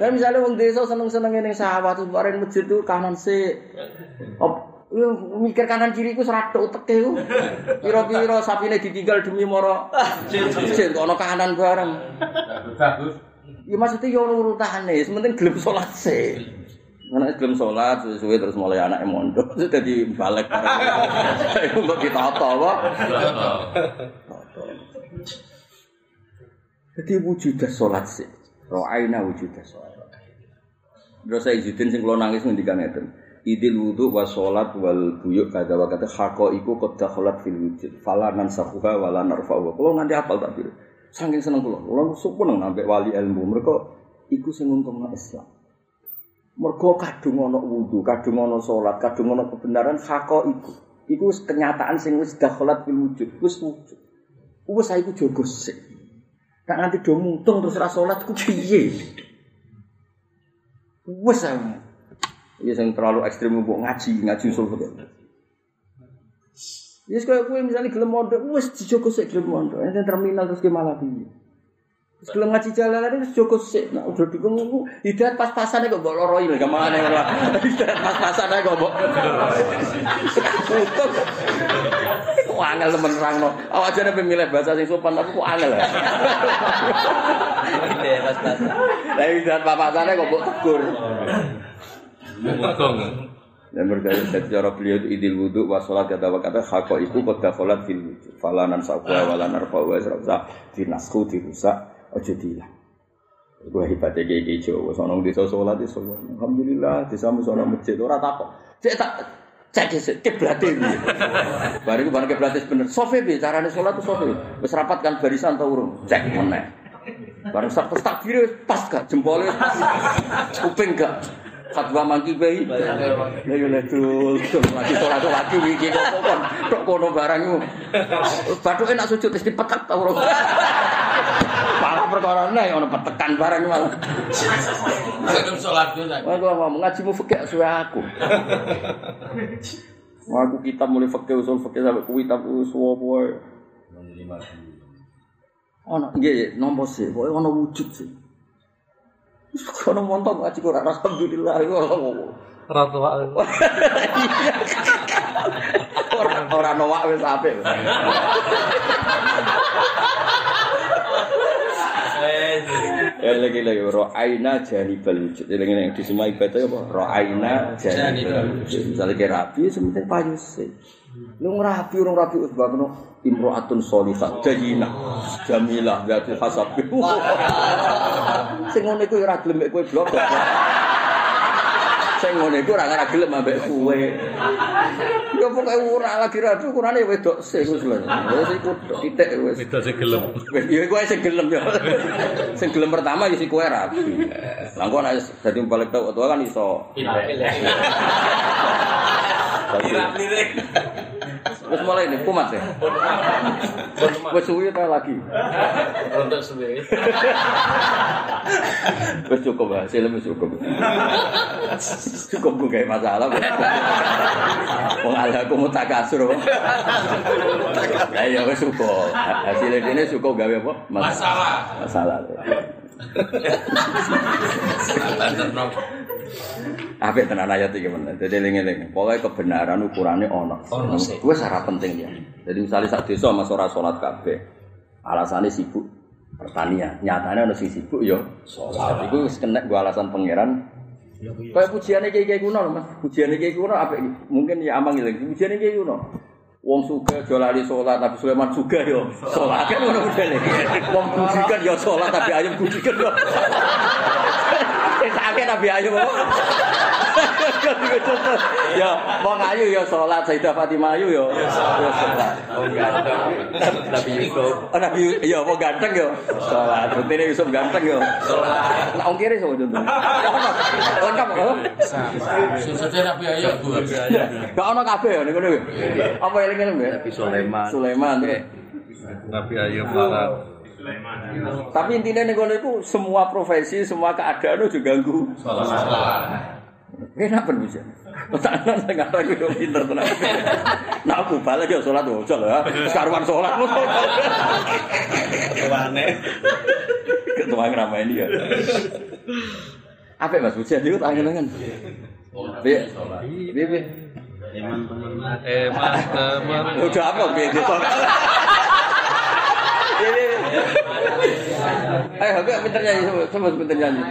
Dan misalnya wong desa seneng-seneng ning sawah terus bareng masjid tuh kanan. Op, yo mikir kanan kiri ku seratuk uteke ku. Piro-piro sapine ditinggal demi moro. Masjid kok ana kanan bareng. Bagus. Ya maksudnya yo ono urutane, sementing gelem salat sih. Anak gelem salat suwe terus mulai anak mondok terus dadi balik. Iku mbok ditata apa? Tata. Jadi wujudah salat sih. Ro'aina wujudah salat. Terus saya izin sing kula nangis ngendikan ngeten. Idil wudu wa sholat wal buyuk kada wa kata hako iku qad dakhalat fil wujud. Fala nansahuha wa la narfa'u. Kula nganti apal tak bir. Saking seneng kula. Kula seneng ambek wali ilmu. Mereka iku sing untungna Islam. Mergo kadung ana wudu, kadung ana salat, kadung ana kebenaran hako iku. Iku kenyataan sing wis dakhalat fil wujud, wis wujud. Wis saya iku jogo sik. Nek nganti do mutung terus ra salat ku piye? Wis saya. Ya sing terlalu ekstrim mbok ngaji, ngaji usul fikih. Ya kaya kowe misalnya gelem mondok, wis dijogo sik gelem mondok. Nek terminal terus ki malah piye? Terus gelem ngaji jalanan wis jogo sik. Nek udah dikon ngono, hidayat pas-pasane kok mbok loroi lho gamane ora. Hidayat pas-pasane kok mbok. Kok angel temen nerangno. Awak jane pemilih bahasa sing sopan tapi kok angel. ya? Pas-pasan. Lah hidayat pas-pasane kok mbok tegur. Mengkong. Dan berkata dari cara beliau itu idil wudhu wa sholat kata wa kata hako iku kota kholat fil wudhu falanan sakwa walanar fawa serasa dinasku dirusak ojo dilah Gue hebatnya kayak gitu, sono desa sholat di sholat. Alhamdulillah, desa sono masjid, orang takut. Cek tak cek cek kiblatin. Baru itu barang kiblatin bener. Sofi bi, caranya sholat tuh sofi. Wes rapat kan barisan tau urung. Cek mana? Barang sak terus takbir pas gak jempolnya pas. Kuping gak. Fatwa mangki bayi. Lah yo ledul, lagi tuh lagi iki kok kon tok kono barang iku. Bathuke nak sujud wis dipetek ta urung. Perkara nek ono petekan barang iku malah. Sebelum sholat gue tak. Wah, ngomong ngajimu fikih suwe aku. Wah, aku kitab mulai fikih usul fikih sampai ku kitab usul apa. Ono nggih nompo sih, pokoke ono wujud sih. Ono montok ngaji kok alhamdulillah iku ora Ratu ora ora nowak wis apik. Ya lagi lagi ro'aina janibal wujud. Ini yang di semua ibadah apa? Ro'aina janibal wujud. Misalnya kayak rapi, sementing payu sih. Lu ngerapi, orang rapi usbah kena imro'atun solihah, jayinah, jamilah, jatuh hasab. Sing ngono iku ora gelem mek kowe blok. Sing ngono iku ora ora gelem ambek kowe. Ya pokoke ora lagi rapi, ukurane wedok sing wis lho. Wis iku titik wis. Itu sih gelem. Ya kowe sing gelem ya. Sing gelem pertama ya si kowe rapi. Lah kok nek dadi balik tau tua kan iso. Wis mulai nih kumat ya. Wis suwi ta lagi. Untuk sendiri. Wis cukup hasilnya wis cukup. Cukup gue kayak masalah. Wong ada aku mau takasur. Lah ya wis cukup. Hasilnya ini cukup gawe apa? Masalah. Masalah. Apik tenan ayat iki men. Dadi eling-eling. Pokoke kebenaran ukurannya ono. Ono. Kuwi syarat penting ya. Jadi misalnya sak desa mas ora salat kabeh. Alasannya sibuk pertanian. Nyatanya ono sing sibuk ya salat. Iku wis kena gua alasan pangeran. Kayak pujiannya kayak kayak kuno loh mas. Pujiannya kayak kuno apa? Mungkin ya amang lagi. Pujiannya kayak kuno. Wong suka jolali sholat tapi Sulaiman juga yo sholat kan ngono modele. Wong kujikan yo sholat tapi ayam kujikan yo. Wis akeh tapi ayam. Ya, wong ayu yo sholat, Sayyidah Fatimah ayu yo yo sholat. Nabi Yusuf. Oh, Nabi ya wong ganteng yo sholat. Bentene Yusuf ganteng yo sholat. Nah, wong kiri sapa contoh? Lengkap kok. Susahnya Nabi Ayub gue. Gak ono kabeh ya niku. Apa eling-eling ya? Nabi Sulaiman. Sulaiman ya. Nabi Ayub marah. Tapi intinya nih kalau itu semua profesi, semua keadaan itu juga ganggu. Kenapa bisa? Tangan saya nggak tahu udah pinter tenang. Nah aku balik ya sholat tuh, sholat ya. Sekarang sholat lu. Aneh. Ketua ngerama ini ya. Apa mas Hujan itu tangan tangan. Iya, iya, iya. Eh, mas, teman. Udah apa biar sholat? Ayo, aku pinter nyanyi, coba pinter nyanyi.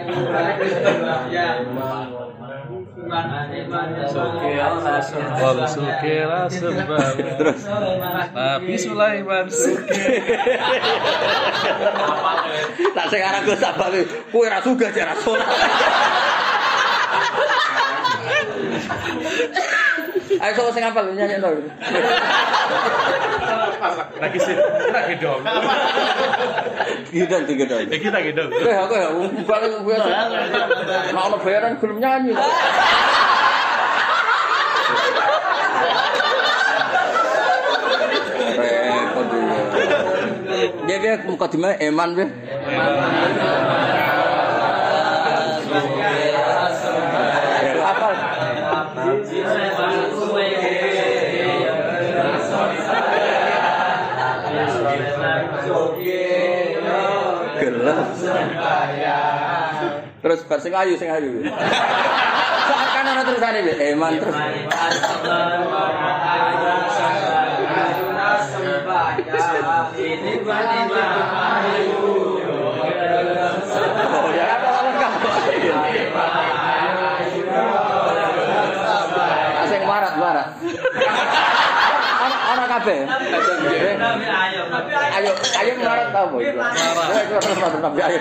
Wong sukira sembah. Terus. Nabi Sulaiman suki. Tak sekarang gue sabar Kue ra sugih jek ra sholat. Ayo sapa sing hafal nyanyi to. Lagi sih, lagi dong. Gitu tiga dong. Lagi lagi dong. Kowe aku ya balik biasa. Nek ono bayaran gelem nyanyi. Repot ya. Dia dia mukadimah eman be. Ya, Terus bar sing ayu sing ayu. Sak kan ana terusane be eman terus. Oh ya apa lengkap. Sing marat marat. Ana ana kabeh. Ayo ayo marat ta apa tapi ayo.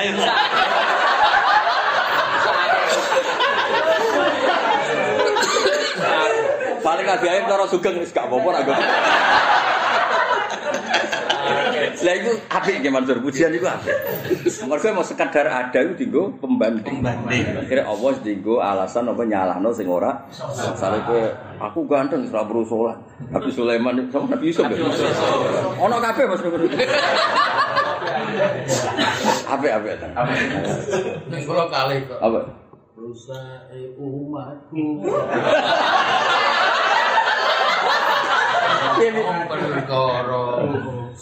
Ayub. Paling nabi ayam cara sugeng wis gak apa-apa. Lah itu apik nggih Mansur, pujian iku apik. Mergo mau sekedar ada itu dienggo pembanding. Pembanding. Akhirnya Allah dienggo alasan apa nyalahno sing ora. Misale kowe aku ganteng ora perlu salat. Nabi Sulaiman sama Nabi Yusuf. ya? Ono kabeh Mas. Apik apik. Ning kula kali kok. Apa? Rusak umatku.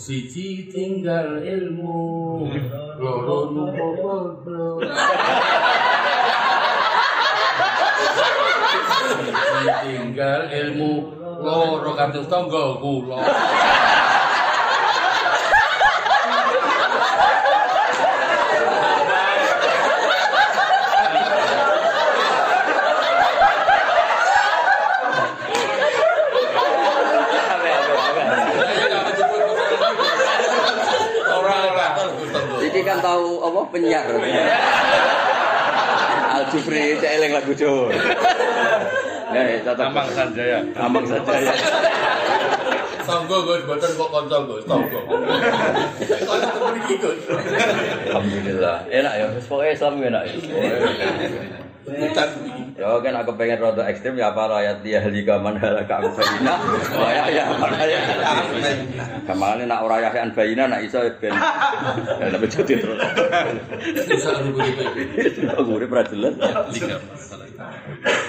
siji tinggal ilmu, loro nupo padha. Siji tinggal ilmu, loro kados tangga kula. Ora ora Iki kan penyiar. Al Jufri cek eling lagu Jawa. Ya, ya, cocok. Ambang Sanjaya. Ambang saja ya. Tangga Gus, boten kok kanca Gus, tangga. Kanca mriki Gus. Alhamdulillah. Enak ya, wis pokoke Islam enak ya. Bukan Ya kan aku pengen rada ekstrim ya apa ayat dia halika man halaka an bayina. Wah ya ya man ya. Kamane nak ora ya an bayina nak iso ben. Ya tapi jadi terus. nguri Aku urip ra jelas.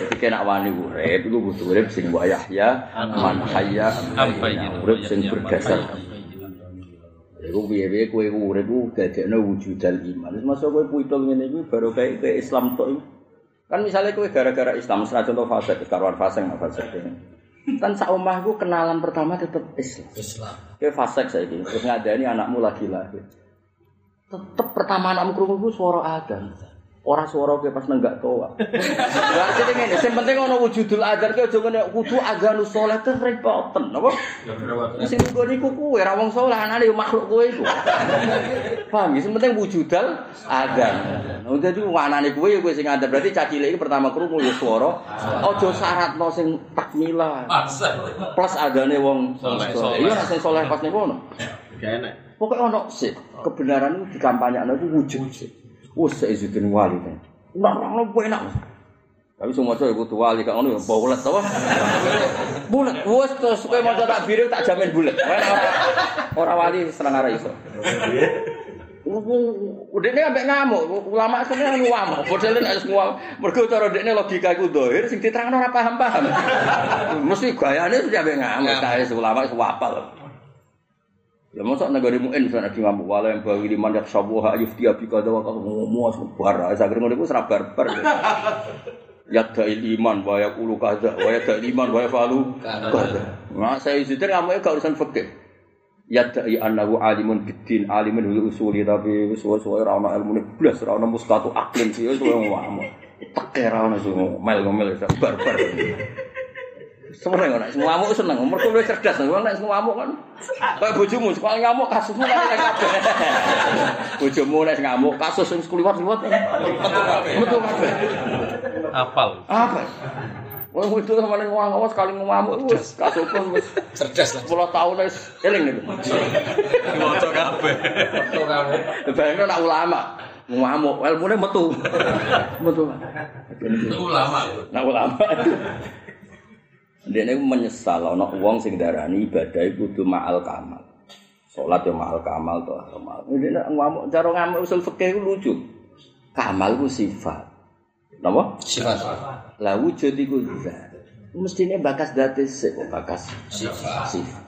Jadi kena wani urip iku kudu urip sing wa yahya man hayya. Urip sing berdasar Iku piye-piye kowe urip ku dadekno wujudal iman. Wis masuk kowe puitul ngene iku baru ke Islam tok. Kan misalnya kowe gara-gara Islam senajan contoh fase karuan fase nggak fase Kan sak omah iku kenalan pertama tetep Islam. Islam. Kowe fase saiki terus ngadani anakmu lagi lahir. Tetep pertama anakmu krungu iku swara adzan. Ora swara kowe pas nenggak toa. Lah sing ngene, sing penting ana wujudul adzan kowe aja ngene kudu adzanus saleh terus repoten apa? Sing nggo niku kowe ora wong saleh anane yo makhluk kowe iku. Paham ya? Sing penting wujudal adzan. Nah, dadi wanane kowe ya kowe sing adzan berarti cacile iki pertama krungu ya swara. Aja syaratno sing takmilah. Masa. Plus adane wong soleh. Iya nek sing soleh pas niku ono. Gak enak. Pokoke ono sih. Kebenaran itu dikampanyekno iku wujud. Wes seizin wali kan. Nek ora enak. Tapi semua cowok kudu wali kan ono ya bulet apa? Bulet. Wes terus kowe maca takbir tak jamin bulet. Ora ora wali seneng arah iso. Udah ini sampai ngamuk, ulama sebenarnya ngamuk. Padahal nek wis ngamuk, mergo cara dekne logika iku dohir sing diterangno ora paham-paham. Mesti gayane sudah sampai ngamuk, kae ulama wis wapal. Ya masa negara muin misalnya lagi ngamuk wala yang bawi liman yak sabuha yufti abi kada wa kada muas bar saya kira ngono iku ora barbar. Ya da'il iman wa yaqulu kada wa ya da'il iman wa yafalu kada. Nah saya isitir ngamuk gak urusan fikih. Ya da'i annahu alimun biddin alimun bil usuli tapi suwe-suwe ora ono ilmune blas ora ono mustatu aklin wong ngamuk. Teke ora ono sing mel ngomel barbar. Seneng nek sing ngamuk seneng, mergo luwih cerdas. Wong nek sing ngamuk kan kayak bojomu, sekali ngamuk kasusmu kan nek kabeh. Bojomu nek ngamuk kasus sing sekliwat-liwat. Metu kabeh. Apal. Apa? Wong itu sama ning wong awas sekali ngamuk wis kasus pun wis Cerdas lah. 10 tahun wis eling niku. Diwaca kabeh. Tuh kamu. Bayangno nak ulama ngamuk, ilmune metu. Metu. Itu ulama. Nak ulama. Dia ini menyesal, ana wong sing darani ibadah kudu ma'al kamal. Salat ya ma'al kamal to, kamal. Ini nek ngamuk cara ngamuk usul fikih iku lucu. Kamal ku sifat. Napa? Sifat. Lah wujud iku zat. Mestine bakas date sik kok bakas Sifat. sifat.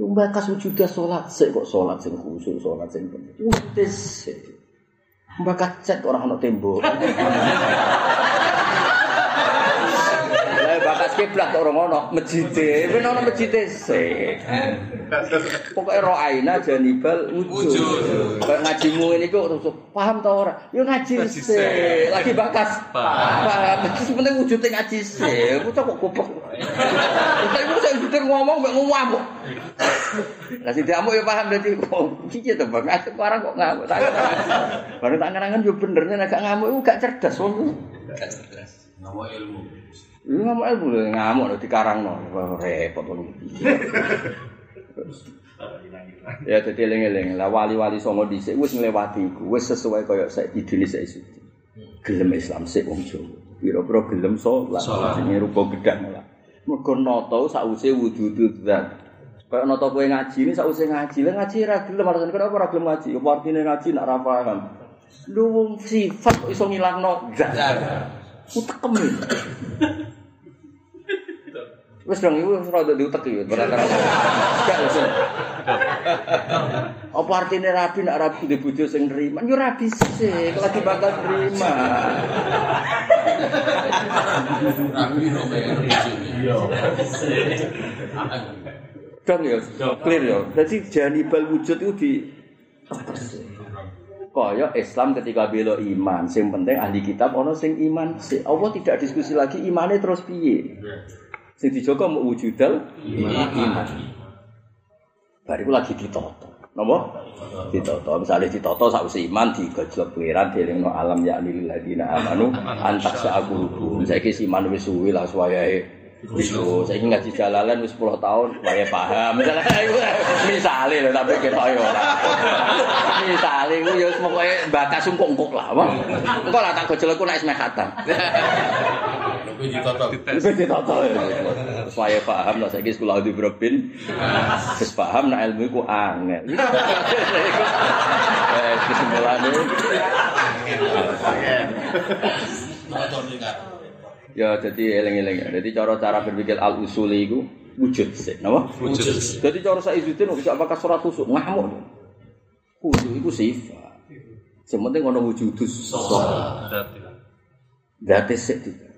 Yung bakas wujudnya sholat sik kok sholat sing khusyuk, sholat sing penting. Wujud sik. Bakas cet orang ana tembok. Bakas kiblat orang ana masjide. Ben ana masjide sik. Pokoke ro aina janibal wujud. Kayak ngajimu ini kok terus paham ta ora? Yo ngaji sik. Lagi bakas. Paham. Terus penting wujudnya ngaji sik. Aku kok goblok. Iku saya pikir ngomong mbek ngamuk. Lah sing diamuk ya paham dadi piye to Bang? Aku orang kok ngamuk. Tak Baru tak ngerangan yo bener nek gak ngamuk iku gak cerdas wong. Gak cerdas. Ngomong ilmu. Lu ngamuk ilmu lho ngamuk lho dikarangno. Wah, Repot wong. Ya dadi eling-eling. Lah wali-wali songo dhisik wis nglewati iku, wis sesuai kaya saiki idine saiki. Gelem Islam sik wong Jawa. Pira-pira gelem salat, jenenge rupa gedang lah. Mergo nata sakwise wujud zat. Kaya nata kowe ngaji ini sakwise ngaji, lah ngaji ra gelem alasan kenapa ora gelem ngaji? Apa artine ngaji nak ra paham? Lu sifat iso ngilangno zat. Utekem. Wis dong iku wis rada diutek iki perkara. Gak wis. Apa artine rabi nak rabi di bojo sing nrima? Yo rabi sik, lagi bakal nrima. Rapi no bayar Iya. Dong ya, clear ya. Jadi janibal wujud itu di Kaya Islam ketika bela iman, sing penting ahli kitab ono sing iman. sik. Allah tidak diskusi lagi imane terus piye. Sing dijogo mau wujudal iman. Bariku lagi ditoto. Napa? Ditoto. Misalnya ditoto sakwise iman digojlok pengiran dielingno alam yakni lil ladina amanu antak sa'qulubu. Saiki si iman wis suwi lah suwayae Iku, saya ngaji jalalan wis 10 tahun, waya paham. Misalnya, lho tapi ketok yo ora. Misale iku ya wis pokoke bakas ungkuk-ungkuk lah. Engko lah tak gojolku nek wis meh khatam. Lebih ditotok. Wis ditoto. Wis waya paham lah saiki sekolah di Brobin. Wis paham nek ilmu iku angel. Eh, kesimpulannya ya jadi eling-eling. Jadi cara-cara berpikir al usuli iku wujud sih, napa? Wujud. Jadi cara saya kok bisa pakai surat tusuk ngamuk. Kudu iku sifat. Sementing ono wujudus sik di. Ya.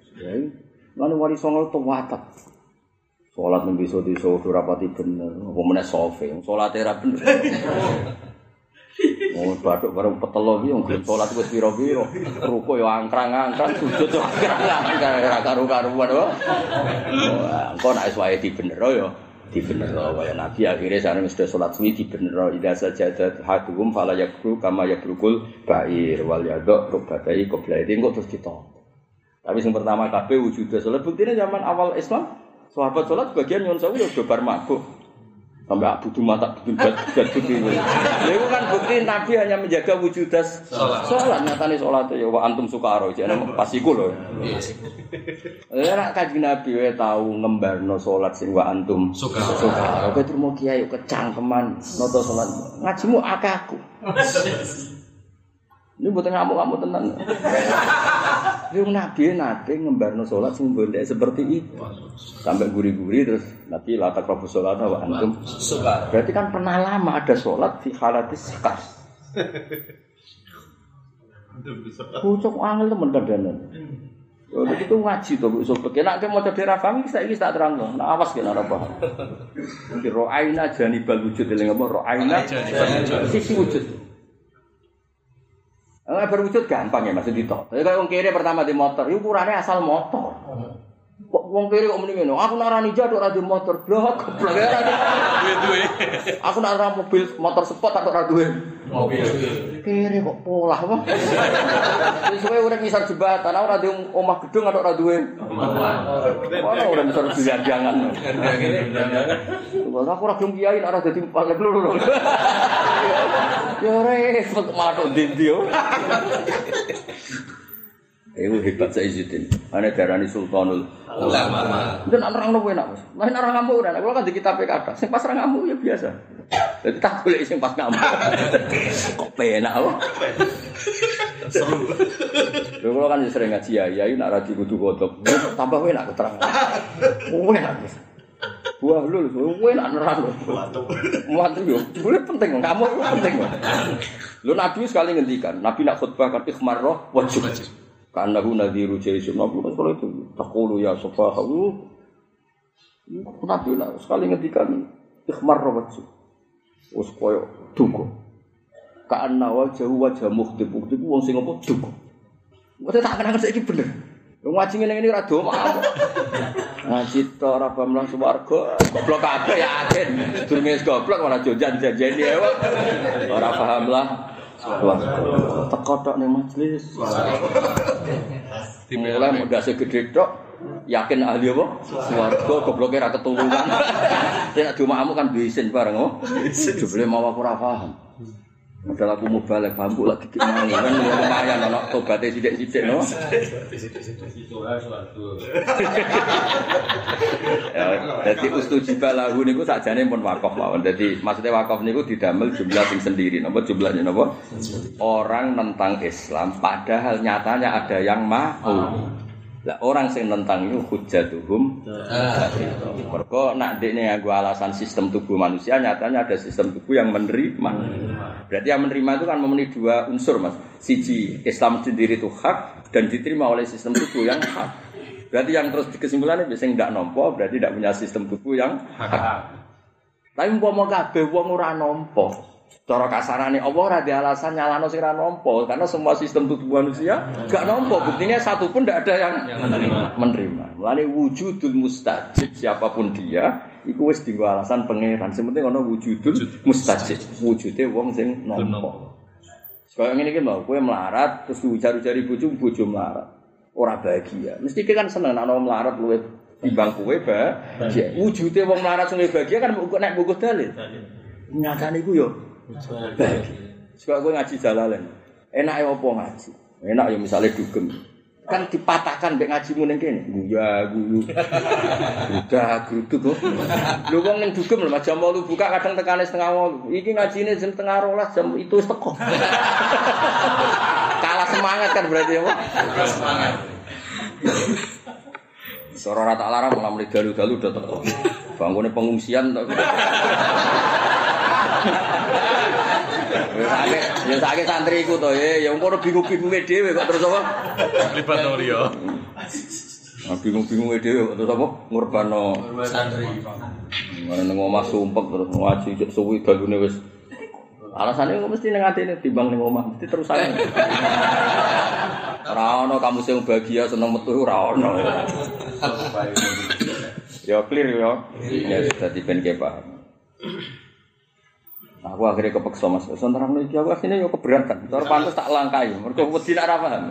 Lan wali songo to watak. Salat nang bisa desa ora pati bener. Apa meneh sofe. Salate ra bener. Oh, bathuk bareng petelo ki wong gelem salat wis pira-pira. Ruku yo angkrang-angkrang, sujud yo angkrang-angkrang ora karu-karuan wae. Engko nek wis wae dibenero yo dibenero kaya Nabi akhirnya sana sudah sholat suwi dibenero ida sajadat haduhum fala yakru kama yakrukul bair wal yadok rukbatai qoblaiti kok terus ditompo. Tapi yang pertama kabeh wujudnya sholat buktinya zaman awal Islam sahabat sholat bagian nyuwun sewu ya dobar mabuk sampai abu mata bikin bad ini. Itu kan bukti Nabi hanya menjaga wujudas sholat. Nyatanya sholat ya wa antum sukaro jangan pas iku loh. Ya nak kaji Nabi we tahu ngembarno sholat sing wa antum Sukaro. Kowe terima kiai kecangkeman noto sholat ngajimu akeh aku. Ini buat ngamuk-ngamuk tenan. Yung Nabi nate ngembarno sholat sing seperti itu. Sampai guri-guri terus Nabi latak rabu sholat wa antum. Berarti kan pernah lama ada sholat di halatis sekas. Kucuk angel temen kadang Yo itu ngaji to Bu Sobat. Nek mau coba ra paham iki saiki tak terangno. Nek awas kena ora paham. Iki ro'aina janibal wujud eling apa ro'aina sisi wujud. Eh berwujud gampang ya maksud itu. Tapi kalau kiri pertama di motor, ukurannya asal motor. Kok wong kiri kok muni ngene. Aku tok ora duwe motor. Blok goblok ya. Aku nak ora mobil motor sport tak ora duwe. Mobil. Kiri kok polah apa? Wis suwe urip ngisor jembatan, aku ora duwe omah gedung atau ora duwe. Mana ora ngisor jangan. Wah, aku ora gelem kiai ora dadi paling loro. Ya repot malah tok ndi yo. Iku hebat saya Izzuddin. Ane darani Sultanul Ulama. Itu nak nerang nopo enak, Mas. Lah orang ngamuk ora, kalau kan di kitab kata. Sing pas orang ngamuk ya biasa. Jadi tak boleh sing pas ngamuk. Kok penak kok. Seru. Kalau kan sering ngaji ya, ya nak ra kudu kodok. Tambah enak keterangan. Enak. Mas. Buah lu, lu enak nerang lho. Muat yo, boleh penting itu penting. Lu Nabi sekali ngendikan, Nabi nak khutbah kan ikhmar roh wajib. Karena hu nadhiru jaisun. Nabi kalau itu takulu ya sofahu. Nabi nak sekali ngendikan ikhmar wajib. Wes koyo duko. Karena wajah wajah muhtib muhtib wong sing apa duko. Mesti tak kenangan saiki bener. Wong ngaji ini ra do maaf. Ngaji to ora pamlang swarga, goblok kabeh yakin. Durunge wis goblok malah jojan janjeni ya. Ora paham lah. Teko tok ning majelis. Mulai modase gede tok, yakin ahli apa? Swarga gobloke ra ketulungan. Nek diomahmu kan bisin bareng oh. Jebule mau aku ora paham. Padahal aku mau balik bambu lagi gimana kan lumayan anak tobatnya sidik-sidik no. Ya, Jadi ustujibah lahu niku sakjane pun wakaf mawon. Jadi maksudnya wakaf niku didamel jumlah sing sendiri. Napa jumlahnya napa? Orang nentang Islam padahal nyatanya ada yang mau. Lah orang sing nentang itu hujatuhum. Mergo nak dekne nganggo alasan sistem tubuh manusia nyatanya ada sistem tubuh yang menerima. Berarti yang menerima itu kan memenuhi dua unsur, Mas. Siji, Islam sendiri itu hak dan diterima oleh sistem tubuh yang hak. Berarti yang terus kesimpulannya biasanya tidak nompo, berarti tidak punya sistem tubuh yang hak. Tapi umpama kabeh wong ora nompo. Cara kasarane Allah ora ada alasan nyalano sing ora nompo karena semua sistem tubuh manusia gak nompo. Buktinya satu pun tidak ada yang, menerima. menerima. Mulane wujudul mustajib siapa pun dia iku wis dienggo alasan pangeran. Sing penting ana wujudul mustajib. Wujude wong sing nompo. Kaya ngene iki lho, kowe melarat terus ujar-ujari bojo bojo melarat. Ora bahagia. Mesti kan seneng nek ana melarat luwih timbang kowe bahagia. Wujude wong melarat sing bahagia kan nek buku dalil. Nyatane iku yo bahagia. Sebab kowe ngaji jalalen. Enake opo ngaji? Enak ya misalnya dugem. Kan dipatahkan mbek ngajimu ning kene. Guya guyu. Udah gruduk kok. Lho wong ning dugem lho jam 8 buka kadang tekane setengah 8. Iki ngajine jam setengah 12 jam itu wis teko. Kalah semangat kan berarti ya, Pak? Semangat. Sora rata larang malah mulai dalu-dalu udah teko. Bangunnya pengungsian. Ya sakit, ya sakit santriku to, ya ya ngono bingung-bingunge dhewe kok terus apa? Libat nang liya. Nah, bingung-bingunge dhewe kok terus apa? Ngurbano. Santri. Mana nang omah sumpek terus ngaji cek suwi dalune wis. Alasannya kok mesti nang atine timbang ning omah mesti terus ae. Ora ono kamu sing bahagia seneng metu ora ono. Ya clear ya. Ya dadi ben ke paham. Aku akhirnya kepeksa mas, sementara iki aku akhirnya yo keberatan. Cara pantes tak langkai, mergo wedi nak ra paham.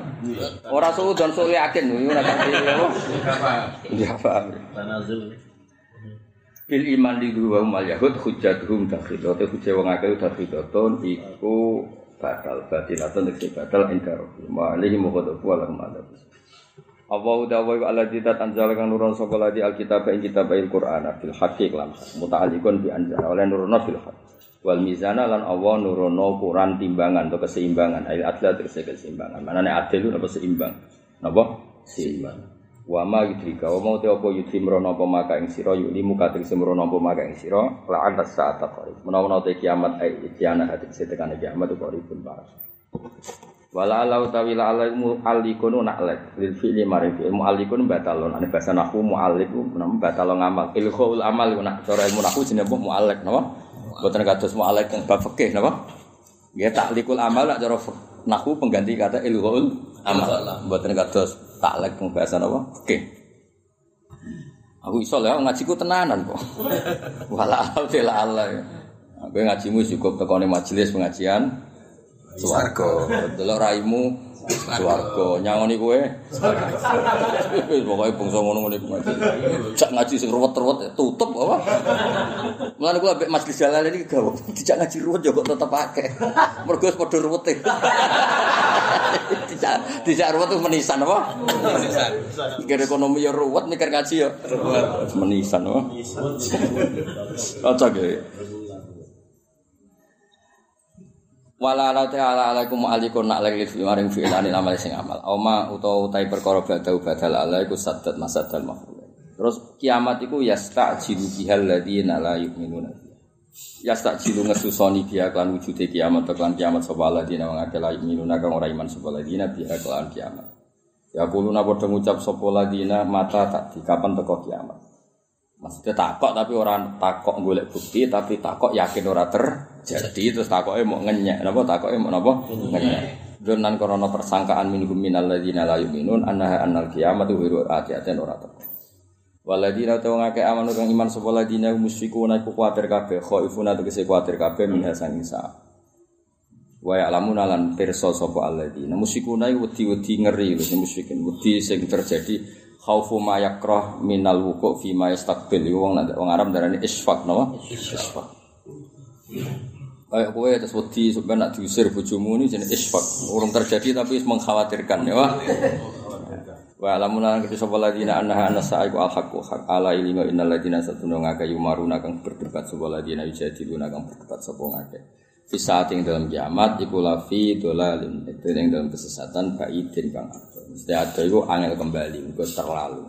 Ora suudon suwe yakin yo ora ngerti apa. Ya paham. Tanazul. Bil iman li wa mal yahud dakhilah. Te hujjah wong akeh dakhilatun iku batal batilatun nek batal inda rabbi. Ma alihi mughadabu wala madab. Allah dawa wa alladzi tanzal kang nurun sapa ladi alkitab ing kitab al-Qur'an fil haqqi lan muta'alliqun bi anzal oleh nurono fil haqq. Wal mizana lan Allah nurono Quran timbangan atau keseimbangan. Ail adla tegese keseimbangan. Manane adil itu apa seimbang? Napa? Seimbang. Wa ma yudrika wa mau te apa yudri mrono apa maka ing sira yuli muka tegese mrono apa maka ing sira la anta saat qarib. Menawa te kiamat ai ityana hati setekane kiamat qaribun parah. Wala ala utawi la ala mu alikunu naklek lil fi'li mu alikun batalon ane bahasa nahwu mu nama batalon amal ilghul amal nak cara ilmu nahwu jenenge mu'alek napa boten kados mu'alek yang bab fikih napa ya taklikul amal nak cara pengganti kata ilghul amal boten kados taklek yang bahasa napa fikih Aku iso lah ngajiku tenanan kok. Wala ala ala. Aku ngajimu cukup tekone majelis pengajian swarga. Delok raimu swarga. Nyangoni kowe. Pokoke bangsa ngono-ngono iku ngaji. Cak ngaji sing ruwet-ruwet tutup apa? Mulane kula ambek majelis jalan ini gawe. Dijak ngaji ruwet yo kok tetep akeh. Mergo wis padha ruwete. Dijak dijak ruwet tuh menisan apa? Mikir ekonomi ya ruwet, mikir ngaji ya ruwet. Menisan apa? Cocok ya. Wala ala ta'ala alaikum alikun nak lagi maring fi ilani amal sing amal. Oma utawa utai perkara badau badal ala iku sadat masadal maful. Terus kiamat iku yasta'jilu bihal ladina la yu'minuna. Yasta'jilu ngesusoni biha kelan wujude kiamat kelan kiamat sapa ladina wong akeh la yu'minuna kang ora iman sapa ladina biha kelan kiamat. Ya kuluna padha ngucap sapa ladina mata tak di kapan teko kiamat. Maksudnya takok tapi orang takok golek bukti tapi takok yakin ora terjadi terus takoke mau ngenyek napa takoke mau napa ngenyek. Donan korona persangkaan minhum minal ladzina la yu'minun annaha annal kiamat wiru ati-aten ora teko. Waladina ta wong akeh amanu kang iman sapa ladina musyrikuna iku kuwatir kabeh khaifuna tegese kuwatir kabeh minha sang isa. Wa ya'lamuna lan pirsa sapa alladzina musyrikuna iku wedi-wedi ngeri lho sing musyrikin wedi sing terjadi khaufu ma yakrah minal wuku fi ma yastaqbil. Wong nak wong Arab darani isfaq napa? Isfaq. Kayak kowe terus wedi sampeyan nak diusir bojomu ini jenis isfaq. Urung terjadi tapi mengkhawatirkan ya wah Wa alamuna kita sapa ladina annaha anasa iku al haqqu haq. Ala ilinga innal ladina satuna ngake yumaruna kang berdebat sapa ladina yujadiluna kang berdebat sapa ngake fi saat ing dalam kiamat iku lafi dolalin. Itu yang dalam kesesatan baidin kang mesti ada iku angel kembali iku terlalu.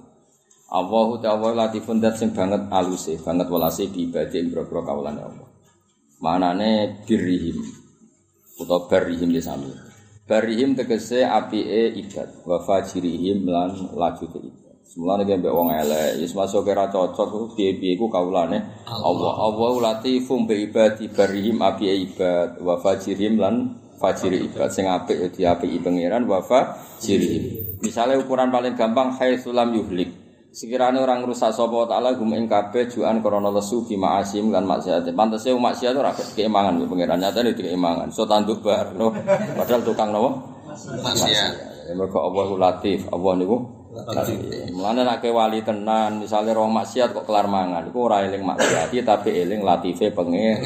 Allahu ta'ala latifun dat sing banget aluse banget welase di ibadah ing boro kawulane Allah. Manane birrihim utawa barrihim ya sami. Barrihim tegese apike ibad wa fajirihim lan lajute ibad Semulane ki mbek wong elek, wis masuk kira cocok piye-piye iku kawulane Allah. Allah. Latifum bi ibadi barihim api ibad wa fajirihim lan fajiri ibad sing apik ya diapiki pangeran wa fajirihim. Misale ukuran paling gampang haitsulam yuhlik. Sekiranya orang rusak sapa taala gum ing kabeh juan krana lesu bi ma'asim lan maksiat. Pantese maksiat ora keimangan ya pangeran nyatane dikeimangan. So tanduk bar no. Padahal tukang nopo? Maksiat. Mergo Allah latif, Allah niku Mulane nek wali tenan, misalnya roh maksiat kok kelar mangan, iku ora eling maksiat, tapi eling latife pengen.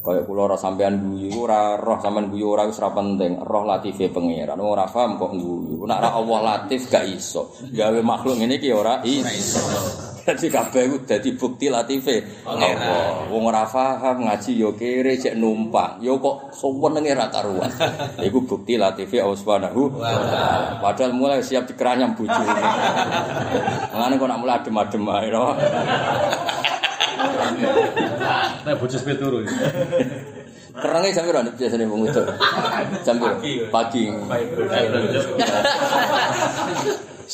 Kayak kula ora sampean guyu ora roh sampean guyu ora wis ora penting, roh latife pangeran. Ora paham kok guyu. Nek ora Allah latif gak iso. Gawe makhluk ngene iki ora iso. Dadi kabeh iku dadi bukti latife Allah. Wong ora paham ngaji yo kere cek numpang. Yo kok suwenenge ra karuan. Iku bukti latife Allah Subhanahu wa. Padahal mulai siap dikeranyam bojone. Mangane kok nak mulai adem-adem ae. Nek bojo sepi turu. Kerenge jam piro biasane wong itu? Jam piro? Pagi.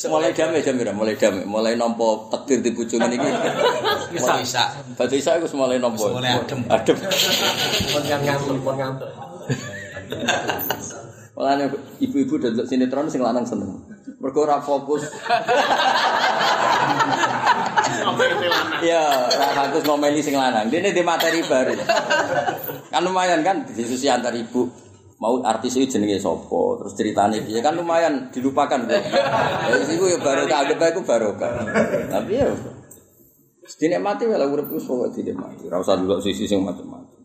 Mulai damai jam piro? Mulai damai. Mulai nampa takdir di bojone niki. Bisa. Batu isa iku mulai nampa. Mulai adem. Adem. Pun ngantuk, pun ngantuk. Mulane ibu-ibu delok sinetron sing lanang seneng. Mergo fokus. Ya, ora fokus ngomeli sing lanang. Dene di materi baru. Kan lumayan kan diskusi antar ibu. Mau artis itu jenenge sapa, terus ceritanya dia kan lumayan dilupakan. Ya iku ya barokah, anggap bae iku barokah. Tapi ya dinikmati wae lah urip wis pokoke dinikmati. Ora usah delok sisi sing macam-macam.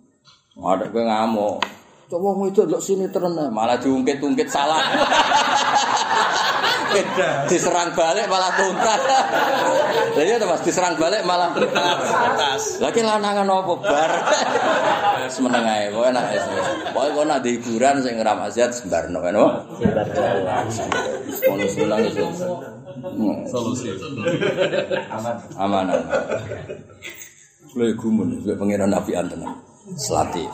Ada kowe ngamuk. Coba mau itu lo sini terus malah diungkit-ungkit salah. Diserang balik malah tuntas. Lah iya Mas diserang balik malah tuntas. Lagi lanangan opo bar. Semeneng ae pokoke enak wis. Pokoke kok nak hiburan sing ora maksiat sembarno kan. Sembar jalan. Ono sulang iso. Solusi. Aman. Aman. Lha gumun, pengiran Nabi tenan. Selatif.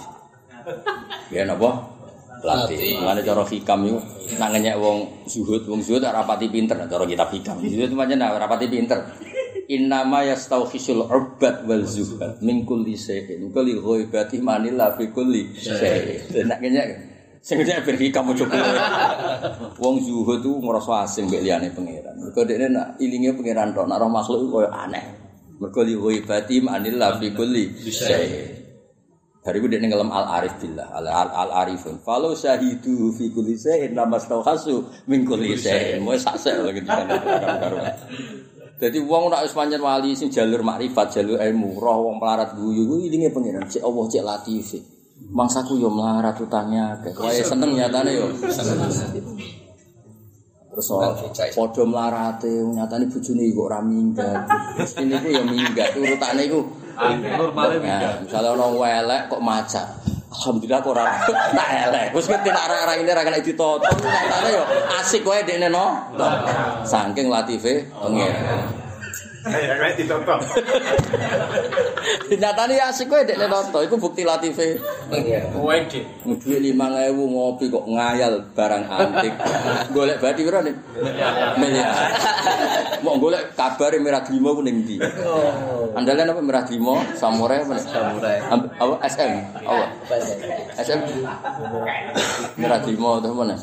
Ya napa? Latih. Mulane cara hikam iku nak ngenyek wong zuhud, wong zuhud ora rapati pinter cara kitab hikam. Zuhud pancen ora rapati pinter. Innama yastauhisul urbad wal zuhad min kulli shay'in. Kulli ghaibati manila fi kulli shay'in. Nak ngenyek Sing nek ben kamu coba. Wong zuhud tuh ngerasa asing mbek liyane pangeran. Mergo dekne nak ilinge pangeran tok, nak roh makhluk koyo aneh. Mergo li ghaibati manillah fi kulli syai. Dari itu dia ngelem al arif billah, al al, al arifun. Kalau syahidu fi kulli syai'in lamastauhasu min kulli syai'in. Mau sakse lagi di sana karuan. Jadi wong nak wis pancen wali sing jalur makrifat, jalur ilmu, roh wong pelarat guyu kuwi ilinge pangeran. Cek Allah cek latif. Mangsaku yo melarat utangnya akeh. Wae seneng nyatane yo. Terus padha melarate nyatane bojone kok ora minggat. Mesti niku yo minggat urutane iku Normale Nah, misalnya orang welek kok maca. Alhamdulillah kok ora tak elek. Wis ngerti nek arah-arah ini ra kena ditoto. Nyatane yo asik kowe dekne no. Saking latife pengen. Kayak ditotok. Nyatane ya asik kowe dekne toto. Iku bukti latife Wedit. Duit lima ewu ngopi kok ngayal barang antik. Golek badi pira nih? Miliar. Mau golek kabar merah lima ku ning ndi? Andalan apa merah lima? Samurai apa? Samurai. Am- Apa SM? Apa? SM? Merah lima itu mana?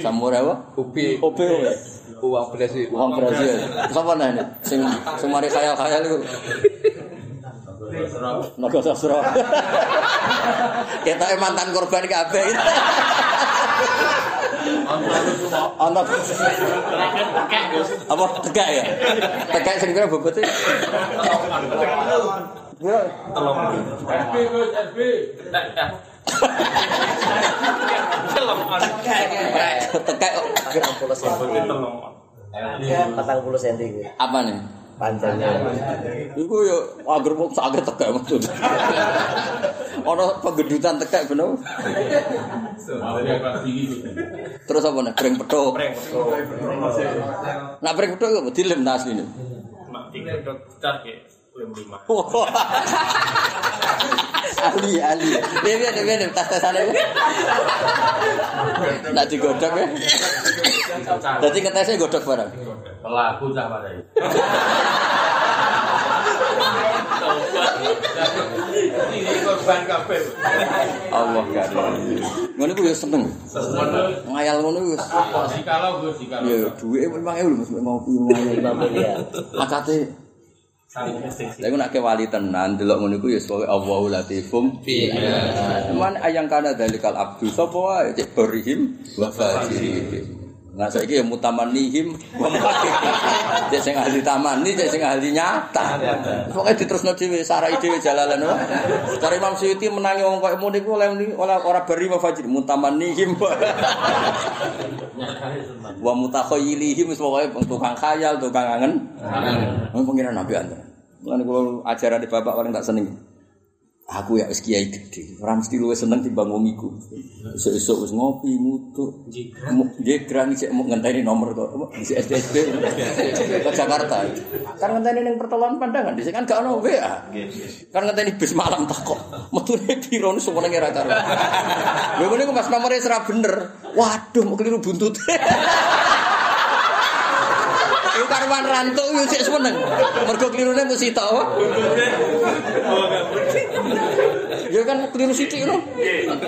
Samurai apa? OB apa? Uang Brazil. Uang Brazil. Siapa nih? ini? Sing sing mari khayal-khayal itu. Naga sastra. Kita mantan korban kabeh. Ana apa tegak ya? Tegak sing kira bobote. Kira SB Gus, SB. tegak Patang puluh senti apa nih? panjangnya. Iku yo agar kok saged tegak maksud. Ana penggedutan tegak bener. Terus apa nih? Breng petuk. Nak breng petuk iku apa? dilem tas ini. ahli ahli dia dia dia dia tas tasan itu nak digodok ya? Jadi ketesnya godok barang Pelaku cah pada itu. Ini korban kabeh. Allah gak ada. Ngono ya seneng. Ngayal ngono Jikalau Gus, jikalau. ya duwe memang ngopi ngayal akate Iku nek ke wali tenan delok ngono iku ya pokoke Allahu latifum. Man ayang kana dalikal abdu sapa wae? Cek berihim wa fajirihim. Nah saiki ya mutamannihim wa. Cek sing ahli tamani, cek sing ahli nyata. Pokoke diterusno dhewe sarai dhewe jalalan. Cari Imam Suyuti menangi wong koyo ngono iku oleh ora ora beri wa fajir mutamannihim. Wa mutakhayyilihim wis pokoke tukang khayal, tukang angen. Angen. Pengiran Nabi Anda. Mulane kula ajaran di bapak paling tak seneng. Aku ya wis kiai gede, ora mesti luwih seneng timbang wong iku. Esuk-esuk wis ngopi, mutu. Jegrang sik mau ngenteni nomor kok di SDSB ke Jakarta. Kan ngenteni ning pertolongan pandangan, dhisik kan gak ono WA. Kan ngenteni bis malam tak kok. Metune piro nu sewenenge ra karo. Lho ngene Mas nomore ora bener. Waduh, mau keliru buntut. Iku karuan rantuk yo sik seneng. Mergo klirune mesti tok. apa? Ya kan keliru sithik lho.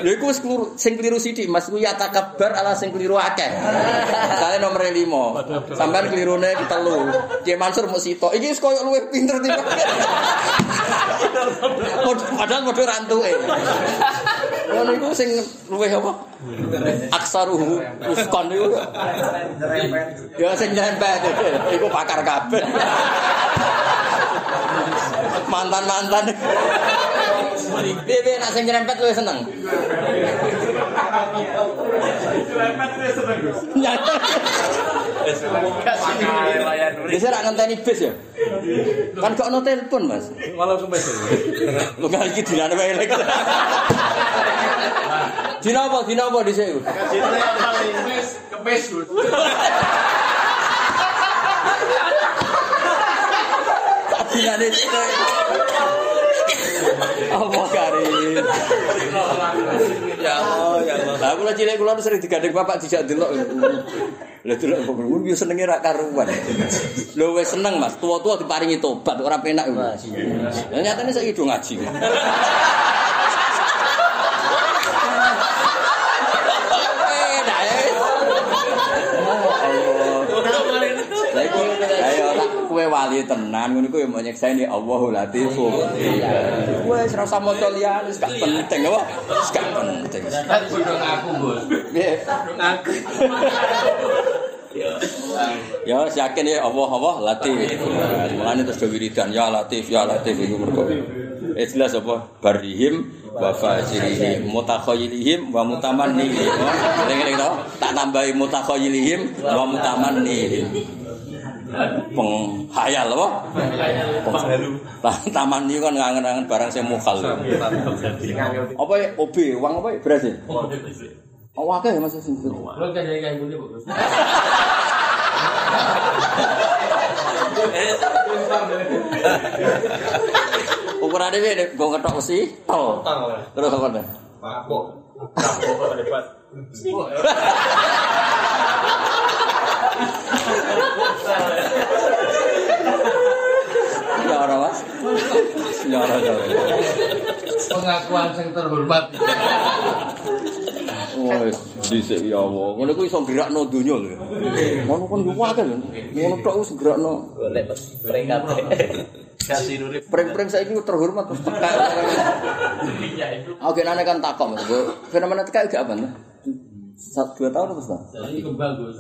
Lha iku wis keliru sing keliru sithik Mas ku ya takabbar ala sing keliru akeh. Kale nomor 5. Sampeyan kelirune telu. Ki Mansur mung sitok. Iki wis koyo luwih pinter timbang. Padahal padha rantuke. Ngono iku sing luwih apa? Aksaruhu uskon iku. Ya sing nyempet iku pakar kabeh. Mantan-mantan. Bebe nak sing nyerempet luwih seneng. Bisa rak ngenteni bis ya? Kan gak ono telepon, Mas. Malah kempes. Lu kan iki dinane wae lek. Dina apa? Dina apa dhisik? Kepes, kepes Gus. Dinane Allah karim. Ya Allah, ya Allah. Lah kula cilik kula sering digandeng bapak dijak delok. Lah delok kok ngono yo senenge ra karuan. Lho wis seneng Mas, tua-tua diparingi tobat ora penak. Lah nyatane saiki do ngaji. Tenan ngono iku ya mau nyekseni Allahu Latiful. Wes ora usah maca liyane, wis gak penting apa? Wis gak penting. Kan kudu ngaku, Gus. Piye? Ngaku. Ya wis yakin ya Allah Allah Latif. Mulane terus do wiridan ya Latif ya Latif iku mergo. Eh jelas apa? Barihim wa fajirihim mutakhayilihim wa mutamannihim. Eling-eling to? Tak tambahi mutakhayilihim wa mutamannihim. Penghayal apa? Penghalu. Taman ini kan ngangen-ngangen barang sing mukhal. Apa ya? OB, uang apa ya? Beras ya? Oh, akeh ya Mas sing Lo kan jadi kayak gini, Gus. Ukurannya ini gue ngetok besi, tol. Terus apa nih? Mabuk kok debat. Ya orang mas. Ya orang ya. Pengakuan yang terhormat. Dhisik ya Allah. Ngono kuwi iso gerakno donya lho. Ngono kan yo akeh lho. Ngono tok wis gerakno. Golek mereka. Pring-pring saiki terhormat terus tekak. Oke, nane kan takok. Fenomena tekak gak apa nih? Satu dua tahun terus Jadi kembang, Gus.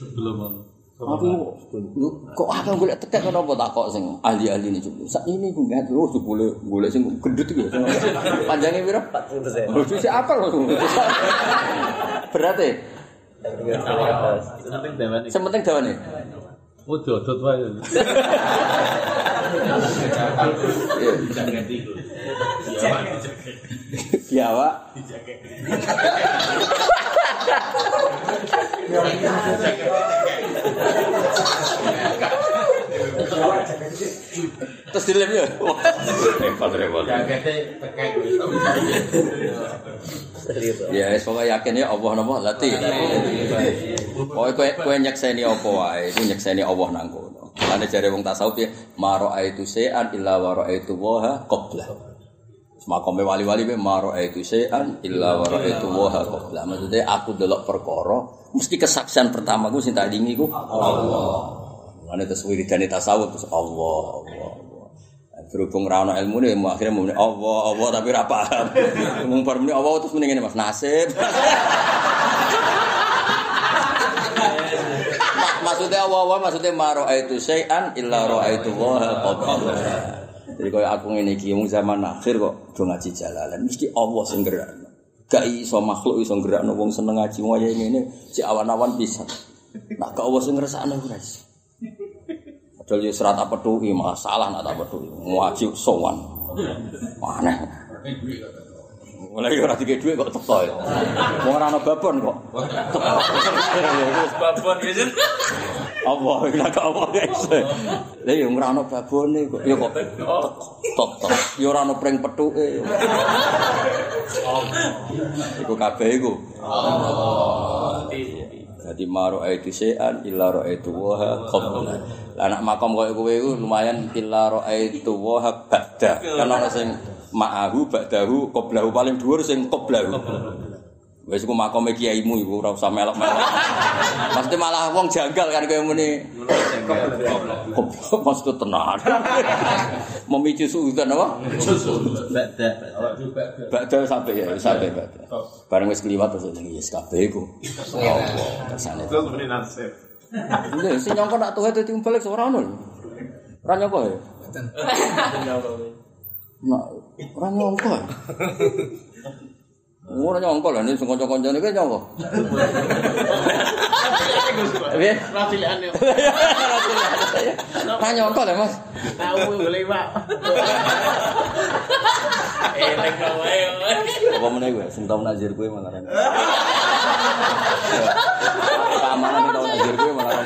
Sebelum. Aku lu kok akeh golek tekek kenapa takok sing ahli-ahli ini coba. Sak ini ku ngat oh boleh golek sing gendut iki. Panjangnya piro? 40 persen. Oh, sih apa lho? Berat ya? Penting dawane. Sementing dawane. Oh, dodot wae. Biawa. Terus dilem ya? Wah, Repot repot. Jaketnya tekek, Gus. Serius. Ya, wis pokoke yakin ya Allah napa lati. Pokoke kowe kowe nyekseni apa wae, iku nyekseni Allah nang kono. Ane jare wong tasawuf ya, maro aitu sean illa wa raaitu wa qabla. Makome wali-wali be maro aitu sean illa wa raaitu wa qabla. Maksudnya aku delok perkara, mesti kesaksian pertamaku sing tak dingi Allah. Ane terus wiridane tasawuf terus Allah, Allah. Allah. Berhubung ra ono ilmu ne akhirnya muni Allah, Allah tapi paham. Mung bar Allah terus muni ngene Mas nasib. Ma- maksudnya Allah, Allah maksudnya maro itu syai'an illa ra'aitu wa qabla. Jadi kaya aku ngene iki wong zaman akhir kok do ngaji jalalan mesti Allah sing gerakno. Gak iso makhluk iso gerakno wong seneng ngaji waya ngene si awan-awan pisan. Nah gak Allah sing ngrasakno ora iso. Padahal yo serat apa tuh masalah nak apa tuh ngaji sowan. Aneh. Mulai ora dikek dhuwit kok teko ya. Wong ora ana babon kok. Babon, Gus. Ora kok apa iso. Lah yo ora ana babone kok yo kok tok tok. Yo ora ana pring pethuke. Iku kabeh iku. Jadi maro aitu sean illa ro waha qabla. Lah anak makom koyo kowe iku lumayan illa ro waha ba'da. Kan ana sing ma'ahu ba'dahu qablahu paling dhuwur sing qablahu. Wis iku makome kiaimu iku ora usah melok-melok. Mesti malah wong janggal kan kowe muni. Goblok maksud tenan. Memicu suudzon apa? Bada. Bakda sampai ya, sampai bakda. Bareng wis kliwat terus ning yes kabeh iku. Kersane. Itu sebenarnya nasib. Lha sing nyongko nak tuwe dadi balik ora ono. Ora nyongko ya? Nak ora nyongko. Ora nyongko lah nek sing kanca-kancane ki nyongko. Piye? Rasilane. Ora nyongko lah Mas. Tahu boleh, Pak. Elek wae. Apa meneh gue? Sing tau nazir gue malah ra. Keamanan sing tau nazir gue malah ra.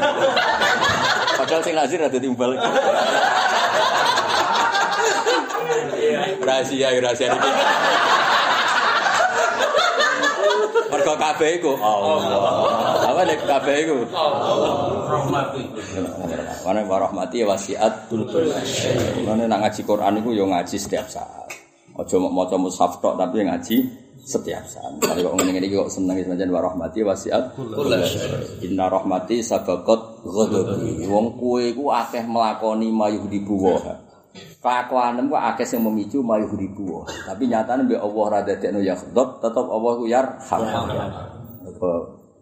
Padahal sing nazir ada timbal. Rahasia, rahasia iki. Mergo kabeh iku Allah. Apa nek kabeh iku? Rahmati. Karena warahmati wasiat Karena nak ngaji Quran itu ya ngaji setiap saat. Aja mau maca mushaf tok tapi ngaji setiap saat. Misalnya kok ngene iki kok seneng senajan wa rahmati wasiat kullu Inna rahmati sabaqat ghadabi. Wong kowe iku akeh melakoni mayuh dibuwa. Kelakuanem kok akeh sing memicu mayuh dibuwa. Tapi nyatane mbek Allah ra dadekno ya ghadab, tetep Allah ku yarham. Apa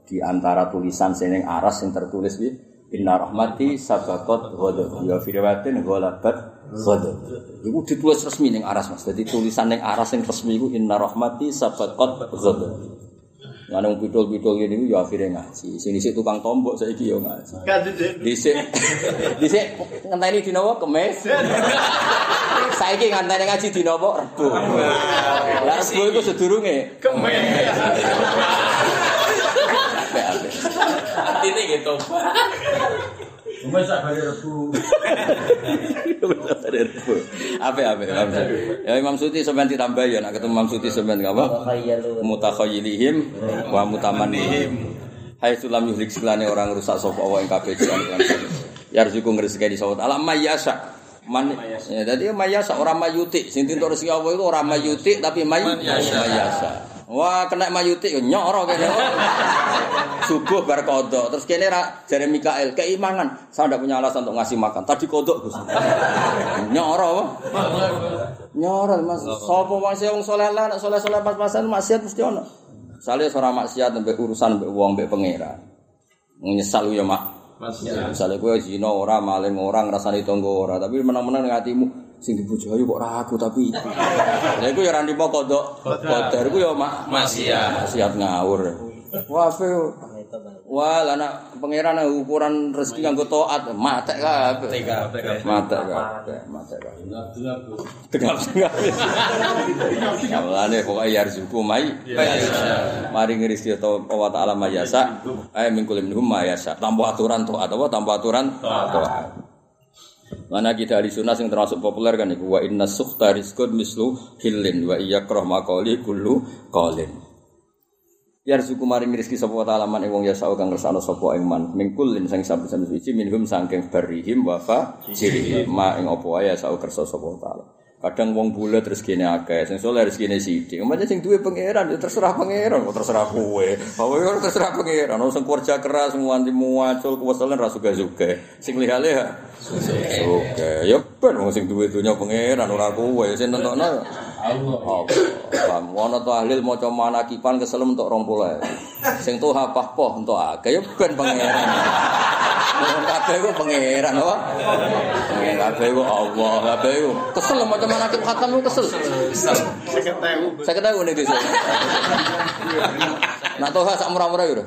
di antara tulisan sing ning aras sing tertulis iki Inna rahmati sabaqat ghadabi. Ya fi riwayatin ghalabat ghadab. Iku ditulis resmi ning aras Mas. Jadi tulisan ning aras sing resmi iku Inna rahmati sabaqat ghadab. Pidol-pidol ngene iku ya akhirnya ngaji. Sing dhisik tukang tombok saiki ya ngaji. Dhisik dhisik ngenteni dina apa kemis. Saiki ngenteni ngaji dina apa Rebo. Lah Rebo iku sedurunge kemis. Artinya gitu. Cuma sak bari rebu. Apa apa Imam Suti. Ya Imam Suti sampean ditambah ya nak ketemu Imam Suti sampean apa? Mutakhayyilihim wa mutamannihim. Hai sulam yuhlik sekelane orang rusak sapa wa ing kabeh jalan lan Yarzuku ngrezeki di sawat alam mayasa. Man, ya, jadi mayasa orang mayuti. Sing tintuk rezeki Allah itu orang mayuti tapi may mayasa. Wah, kena mayuti yo nyoro kene. Subuh bar kodok. Terus kene ra jare Mikael keimangan. Saya ndak punya alasan untuk ngasih makan. Tadi kodok, Gus. Nyoro apa? Nyoro Mas. Sapa masih wong saleh lah, nek saleh-saleh pas-pasan maksiat mesti ono. Sale ora maksiat mbek urusan mbek wong mbek pangeran. Nyesal ya, Mak. Misalnya gue zina ora, maling ora, ngrasani tonggo ora, tapi menang-menang ning atimu sing dibojo ayu kok ragu tapi. Lah iku ya ra ndimo kodok. Kodar iku ya mak Maksiat. maksiat ngawur. Yo. Wah, lah nak pangeran ukuran rezeki nganggo taat, matek kabeh. Matek kabeh, matek kabeh. Tegap-tegap. Kamane pokoke yarzuku mai. Mari ngrizeki to Allah taala mayasa. Eh mingkul minhum mayasa. Tanpa aturan taat apa tanpa aturan taat. Mana kita di sunnah yang termasuk populer kan iku wa inna sukhta rizqun mislu hillin wa iyakrah maqali kullu qalin. Ya suku maring rezeki sapa wa ta'ala man ing wong ya sa'u kang ngersano sapa ing man mingkul lin sing saben-saben suci minhum saking barihim wa fa jirihim ma ing apa wae ya sa'u kersa sapa ta'ala. Kadang wong bulet rezekine akeh, sing saleh rezekine sithik. Umpamane sing duwe pangeran ya terserah pangeran, kok terserah kowe. Apa ya terserah pangeran, wong sing kerja keras nganti muacul kuweselen ra suga-suga. Sing liha-liha Oke, ya ben wong sing duwe dunya pangeran ora kowe, sing nentokno Allah. Allah. Ono to ahlil maca manakipan keselem entuk 20. Sing tuh poh entuk akeh ya ben pangeran. Wong kabeh ku pangeran apa? Pangeran kabeh ku Allah, kabeh ku kesel maca manakip khatam ku kesel. Kesel. Saya ketahui nih desa. Nak toha sak murah-murah ya.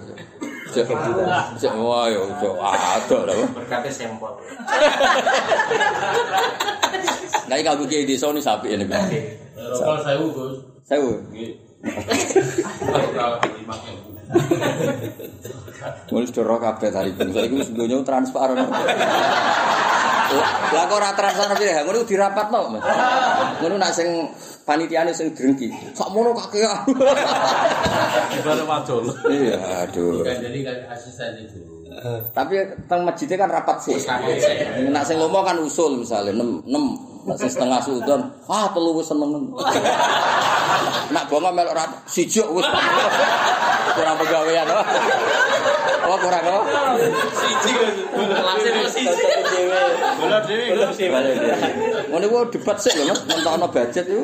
Cek, cek, wah yo, cek, ada lah. Berkatnya sampel. Nah, ini kalau kiai desa ini sapi ini. Rokok sewu, Gus. Saya Mulai sudah roh kabeh tadi pun. Saya itu sebenarnya transparan. Lah kok ora transparan piye? Ngono dirapatno, Mas. Ngono nak sing panitiane sing drengki. Sak mono kakean. Ibarat wajol. Iya, aduh. Jadi kan asisten itu. Tapi teng masjidnya kan rapat sih. Nak sing lomo kan usul misalnya 6 6 Sing setengah sultan, ah telu wis seneng. Nak bongo melok rat siji wis. Kurang pegawean apa? Oh kurang apa? Siji kelasnya itu siji. Boleh dewe. Ngono ku debat sih lho Mas, mentokno budget itu.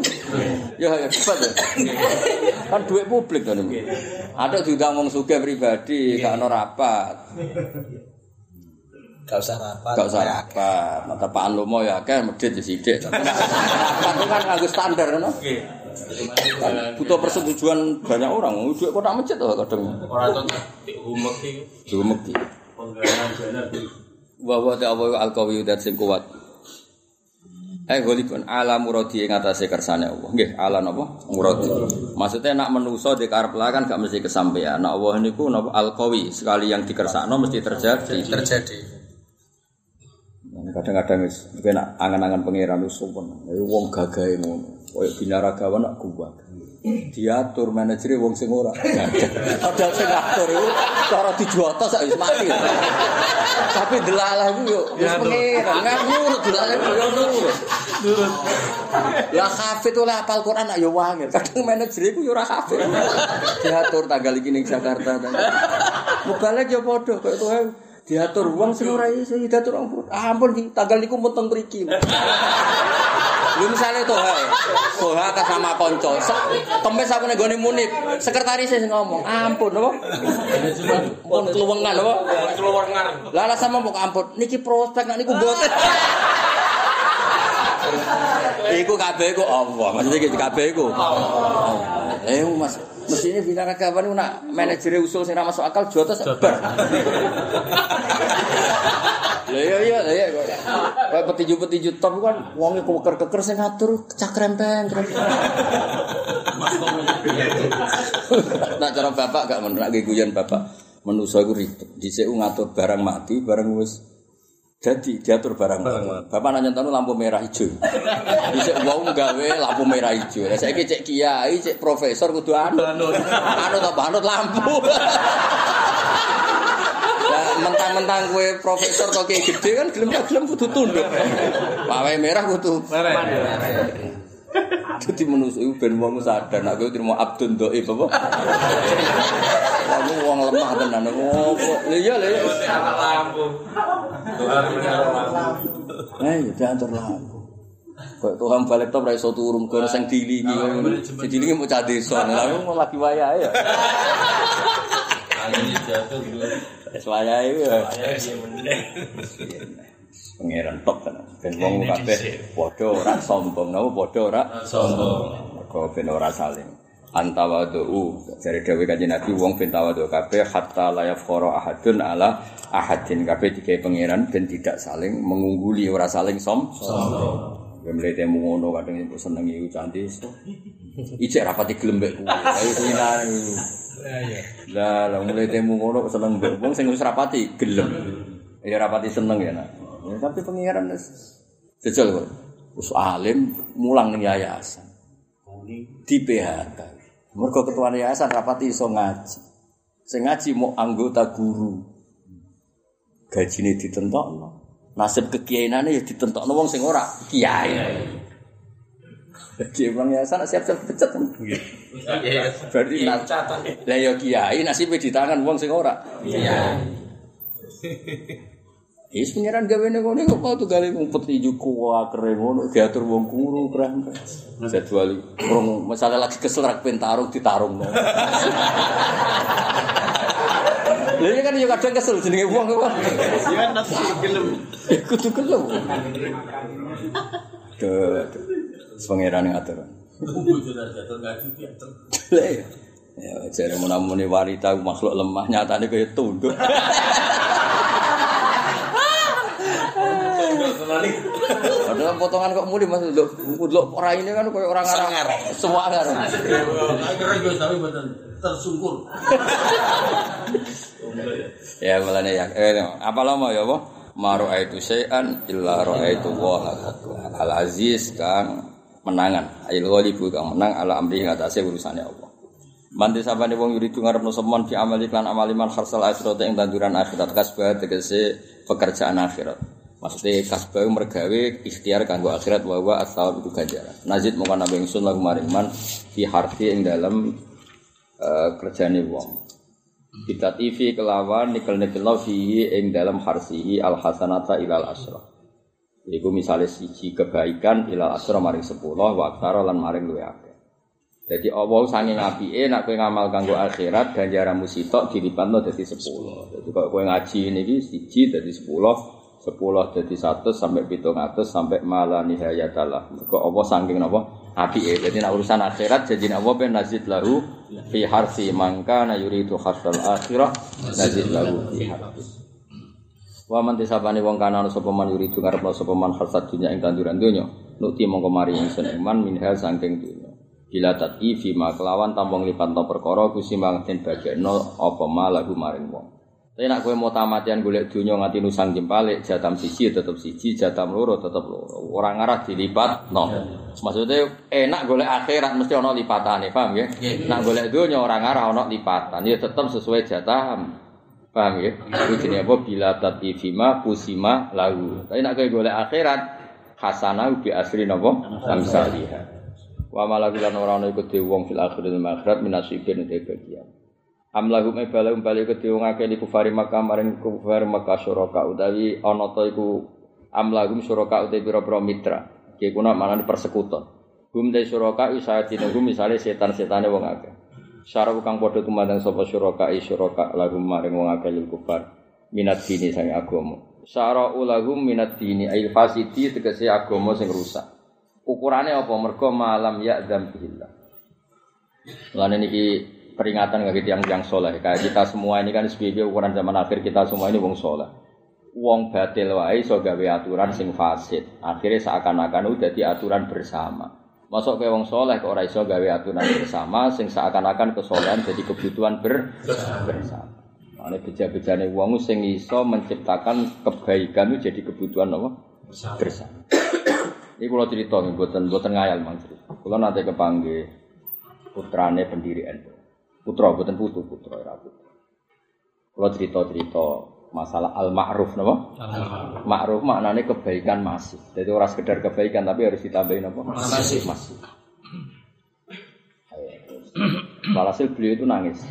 Ya ya debat ya. Kan duit publik kan itu. Ada diundang wong sugih pribadi, gak ono rapat. Gak usah rapat. Gak usah rapat. Nah, tepaan lomo ya akeh medhit ya sithik. Rapat itu kan nganggo standar kan. Kan Butuh persetujuan banyak orang. Duit kok tak masjid tuh kadang. Orang tuh umek iki. Penggalan jalan Wa wa ta'ala al-qawi dat sing kuat. Eh golipun ala muradi ing atase kersane Allah. Nggih, ala napa? Muradi. Maksudnya nak menuso di karep lah kan gak mesti kesampaian. Nak Allah niku napa al-qawi, sekali yang dikersakno mesti terjadi. Terjadi. Kadang-kadang wis kena angan-angan pangeran wis sopan. Ya wong gagahe ngono. Kaya binaragawan nak kuat. Diatur manajer wong sing ora. Padahal sing ngatur iku cara dijotos sak wis mati. Tapi delalah iku yo wis pangeran, nggak nurut delalah iku yo nurut. Lah hafid oleh apal Quran nak ya wangil. Kadang manajer iku ya ora hafid. Diatur tanggal iki ning Jakarta. Mubalik ya padha kaya tuh diatur wong sing ora iso diatur ampun. Ah, ampun Ki, tanggal niku mun teng mriki. Lu misalnya tuh, Toha ke sama konco, temes aku nih goni munip, sekretaris sing ngomong, ampun, apa? Pun keluwengan, apa? Keluwengan. Lah lah sama mau ampun, niki prospek nak niku boten. Iku kabeh iku Allah, maksudnya kabeh iku. Eh Mas, mestine bintang kapan iku nak manajer usul sing ra masuk akal jotos bar. Lah iya iya iya. Kayak petinju-petinju top kan wonge keker-keker sing ngatur cak krempeng. krempeng. Nak cara bapak gak menak guyon bapak. Menusa iku ribet. Dhisik ngatur barang mati, barang wis jadi diatur barang mati. Bapak nanya tanu lampu merah hijau. Dhisik wong gawe lampu merah hijau. Lah saiki cek kiai, cek profesor kudu anu. Anu ta anut lampu. Lah mentang-mentang kue profesor kok kayak gede kan gelem gelem kudu tunduk. Wae merah kudu. Jadi menusuk itu ben wong sadar nek kowe terima abdun dhaif apa? Kamu wong lemah tenan. Kok- lha iya lha iya. Lampu. Eh, ya diantar lampu. Kok Tuhan balik top ra iso turun kono sing dilingi ngono. Sing dilingi mau cah desa. Wong lagi wayahe ya. Wis wayahe ya. Pangeran top kan. Ben wong kabeh padha ora sombong, napa padha ora Sombong. Mergo ben ora saling antawadu dari dewe kanjeng Nabi wong ben tawadu kabeh hatta la yafqara ahadun ala ahadin kabeh digawe pangeran ben tidak saling mengungguli ora saling som sombong Wemle temu ngono kadang iku seneng iku cantik. Ijek rapati gelem mbek kuwi. Ayo kuwinan. Lah, lah mulai temu ngono seneng mbek wong sing wis rapati gelem. Ya rapati seneng ya nak. Ya, tapi pangeran wis jejal kok. Wis alim mulang ning yayasan. Di PHK. Mergo ketua yayasan rapati iso ngaji. Sing ngaji mau anggota guru. Gajine ditentokno. Nasib kekiainane ya ditentokno wong sing ora kiai. Jadi emang yayasan siap-siap pecat. Berarti nas- lah ya kiai nasibnya di tangan wong sing ora. Iya. Is pengiran gawe ning ngene kok mau tuh gale ngumpet ijo kuwa keren ngono diatur wong guru keren. Jadwal urung misalnya lagi kesel rak pengen tarung ditarung. Lha iya kan yo kadang kesel jenenge wong kok. Iya kan nanti gelem. Kudu kelem. Duh. Pengiran ngatur. Jatuh. Lah ya. Ya jare menamuni wanita makhluk lemah nyatane kaya tunduk. Padahal potongan kok muli Mas lho. Lho ora ini kan koyo orang arah. Semua arah. Akhirnya gue tapi betul tersungkur. Ya mulane ya. Eh apa lama ya apa? Maru itu syai'an illa ra'aitu wa al aziz kang menangan. Ail ghalibu kang menang ala amri ngatasé urusane Allah. Mandi sabane wong yuridu ngarepno semon fi amali lan amali man kharsal akhirat ing tanduran akhirat kasbah tegese pekerjaan akhirat. Maksudnya kasbah mergawe ikhtiar kanggo akhirat wa wa asal itu ganjaran. Nazid mongko nambah ingsun lagu maring man fi harfi ing dalam eh, kerjane wong. Kita TV kelawan nikel nikel fihi ing dalam harsihi al hasanata ilal asra. Iku misalnya siji kebaikan ilal asra maring sepuluh wa aksara lan maring luwe akeh. Jadi Allah saking apike nak kowe ngamal kanggo akhirat ganjaranmu sitok dilipatno dadi 10. Jadi kok kowe ngaji niki siji dadi 10, 10 dadi 100 sampai 700 sampai mala nihayatalah. Mergo Allah saking napa apike. Jadi nak urusan akhirat janji Allah ben nazid lahu fi harfi mangka na yuridu hasal akhirah nazid lahu fi harfi. Wa man tisabane wong kana ana sapa man yuridu ngarepno sapa man hasad dunya ing tanduran donya. Nukti mongko mari ingsun iman minha saking dunya. Bila tati fima kelawan tampung lipat perkara kusimang den bagekno apa ma lagu maring wong. Tapi nak kowe mau tamatian golek dunya nganti nusang jempalik jatam siji tetep siji, jatam loro tetep loro. Ora ngarah dilipat no. Maksudnya enak golek akhirat mesti ana lipatane, paham ya? Nak golek dunya ora ngarah ana lipatan, ya tetep sesuai jatah. Paham ya? Iku jenenge apa bila tati fima kusima lagu. Tapi nak kowe golek akhirat hasanah bi asri napa amsalihha wa malaku lan ora ana iku dhewe wong fil akhirat minasibin te bagian am lahum ibalahum bali iku dhewe ngake di kufari Makkah maring kufar Makkah suraka utawi ana ta iku am lahum suraka utawi pira-pira mitra. Iki kuna manane persekuton. Hum de suraka isayatin hum misale setan-setane wong akeh. Syara kang padha tumandang sapa suraka suraka lahum maring wong akeh lil kufar. Minat dini sang agama. Syara ulahum minat dini ail fasidi tegese agama sing rusak. Ukurannya apa? Mergo malam ya dzambihillah. Lan niki peringatan bagi tiang tiang soleh. Kayak kita semua ini kan SBB ukuran zaman akhir kita semua ini wong soleh. Wong batil wae so gawe aturan sing fasid. Akhirnya seakan-akan udah di aturan bersama. Masuk ke wong soleh kok ora iso gawe aturan bersama sing seakan-akan kesolehan jadi kebutuhan ber bersama. Ini beja-bejane wong sing iso menciptakan kebaikan itu jadi kebutuhan apa? Bersama. Ini kalau cerita nih, buatan buatan ngayal mang cerita. Kalau nanti kepanggil putrane pendiri NU. Putra, buatan putu, putra, ya putra. Kalau cerita cerita masalah al ma'ruf, napa? Ma'ruf maknanya kebaikan masih. Jadi orang sekedar kebaikan, tapi harus ditambahin apa? Masih, masih. Walhasil beliau itu nangis.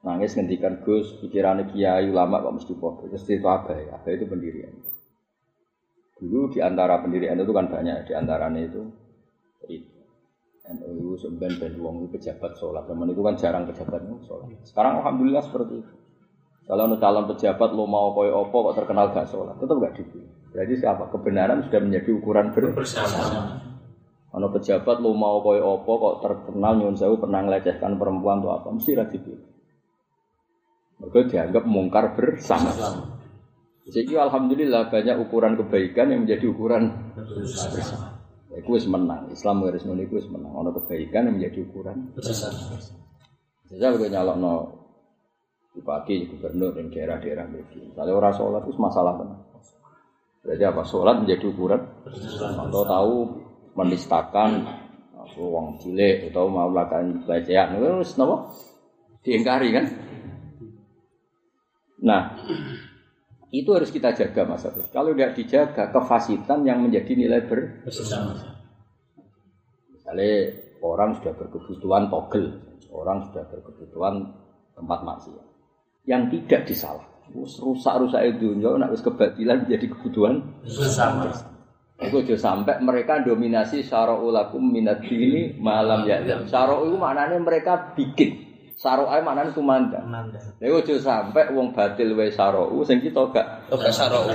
Nangis ngendikan Gus, pikirannya kiai ulama kok mesti bodoh. Terus itu apa ya? Apa itu pendirian? Dulu di antara pendirian itu kan banyak, di antaranya itu itu NU sebenarnya ben wong pejabat sholat, zaman itu kan jarang pejabat sholat. Sekarang alhamdulillah seperti itu. Kalau ada calon pejabat lo mau koyo opo kok terkenal gak sholat, tetap gak dipilih. Berarti siapa? Kebenaran sudah menjadi ukuran bersama. Kalau pejabat lo mau koyo opo kok terkenal nyun sewu pernah melecehkan perempuan atau apa, mesti rati dipilih. Mereka dianggap mungkar bersama. Jadi alhamdulillah banyak ukuran kebaikan yang menjadi ukuran bersama. Iku wis menang. Islam garis ngono iku wis menang. Ono kebaikan yang menjadi ukuran bersama. Saya juga nyalokno bupati, gubernur dan daerah-daerah begini. Kalau orang sholat itu masalah benar. Berarti apa? Sholat menjadi ukuran atau tahu menistakan uang cilik atau mau melakukan pelecehan itu kenapa? Diingkari kan? Nah, itu harus kita jaga Mas Agus. Kalau tidak dijaga, kefasitan yang menjadi nilai bersama. Misalnya orang sudah berkebutuhan togel, orang sudah berkebutuhan tempat maksiat. Yang tidak disalah. Rusak-rusak itu nak harus kebatilan menjadi kebutuhan bersama. Itu aja sampai mereka dominasi syara'ulakum minat dini malam ya. Syara'u maknanya mereka bikin Saro'ai maknanya tumanda. Lha ojo sampai wong batil wae saro'u sing kita gak Gak saro'u.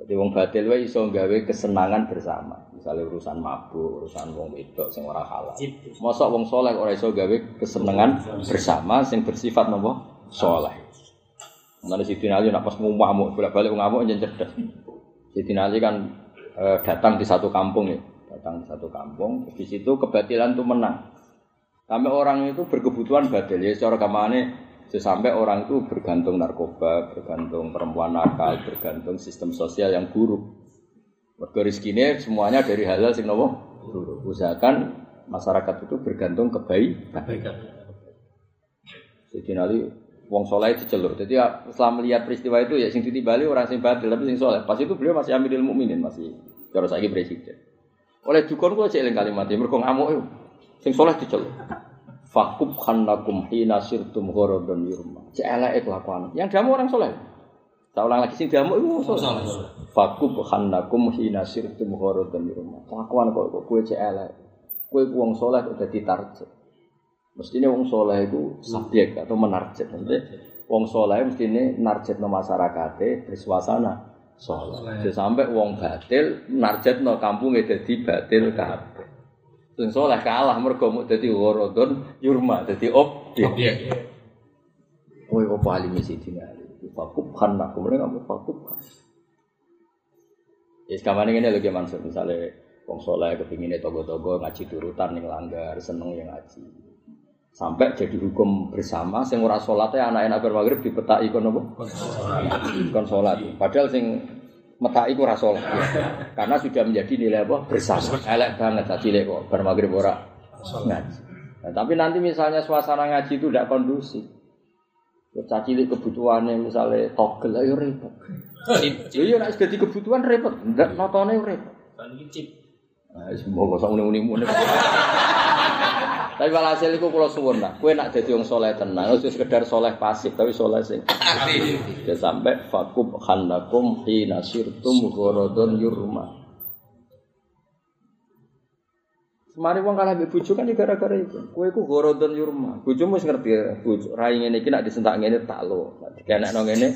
Jadi wong batil wae iso gawe kesenangan bersama. Misalnya urusan mabuk, urusan wong wedok sing ora halal. Mosok wong soleh ora iso gawe kesenangan bersama sing bersifat nopo? Soleh. Mulane Siti Ali nak pas ngamuk bolak-balik ngamuk njen cerdas. Siti Ali kan eh, datang di satu kampung ya, datang di satu kampung, di situ kebatilan tuh menang. Sampai orang itu berkebutuhan batil ya secara kamane sampai orang itu bergantung narkoba, bergantung perempuan nakal, bergantung sistem sosial yang buruk. Mergo rezekine semuanya dari halal sing nopo? Usahakan masyarakat itu bergantung kebaikan. Jadi nanti wong soleh diceluk. Jadi ya, setelah melihat peristiwa itu ya sing ditibali orang sing batil tapi sing soleh. Pas itu beliau masih ambil ilmu mukminin masih cara saiki presiden. Oleh dukun kok cek kalimat mergo ngamuk. Sing soleh diceluk. Fakub khannakum hina sirtum gharadan yurma. Celek itu kelakuan. Yang damu orang soleh. Saya ulang lagi sing damu itu soleh. Fakub khannakum hina sirtum gharadan yurma. Kelakuan kok kok kowe celek. Kowe wong soleh kok dadi target. Mestinya wong soleh itu subjek atau menarjet. Nanti wong soleh mestinya narjet no masyarakatnya bersuasana soleh. Sampai wong batil narjet no kampungnya jadi batil kabeh. Sing soleh kalah mergo mau dadi waradon yurma dadi objek. Kowe opo alime sidina ali. Fakub kan aku mereka kamu fakub kan. Ya ini lagi maksud misalnya wong soleh kepinginnya togo-togo ngaji turutan yang langgar seneng yang ngaji. Sampai jadi hukum bersama sing ora salatnya anak-anak bermaghrib dipetaki kon apa? Kon salat. Padahal sing metak iku rasul. Karena sudah menjadi nilai apa? Bersama. Elek banget tadi lek kok bar magrib ora ngaji. Nah, tapi nanti misalnya suasana ngaji itu tidak kondusif. Caci cilik kebutuhannya misalnya togel ayo repot. Ya iya nek dadi kebutuhan repot, ndak notone repot. Kan iki. Nah, semua kok uni-uni Tapi walhasil iku kula suwun lah, kowe nak dadi wong soleh tenan, ora sekedar soleh pasif, tapi soleh sing aktif. Ya sampai fakub khanakum hina sirtum gharadun yurma. Semari wong kalah mbek bojo kan ya gara-gara itu. Kowe iku gorodon yurma. Bojomu wis ngerti ya, bojo rai ngene iki nak disentak ngene tak lo. Nek dikenekno ngene.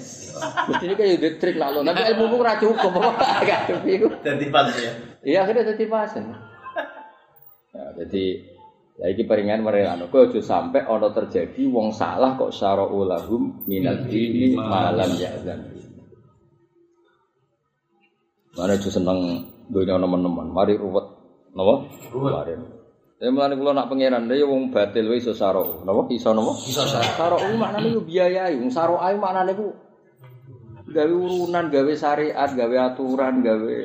Mesti iki kaya trik lah lo. Tapi ilmu ku ora cukup. Gak cukup iku. Dadi pas ya. Iya akhirnya jadi pasen. Ya, jadi ya iki peringan merelano. Kowe aja sampe ana terjadi wong salah kok syara'u lahum minal dini malam ya'zan. Mana aja seneng dunia teman-teman. Mari ruwet Napa? Ruwet. Ya mulane kula nak pangeran ya wong batil wae iso saro. Napa? Iso napa? Iso saro. Saro ku maknane yo biayai. Wong saro ae maknane ku gawe urunan, gawe syariat, gawe aturan, gawe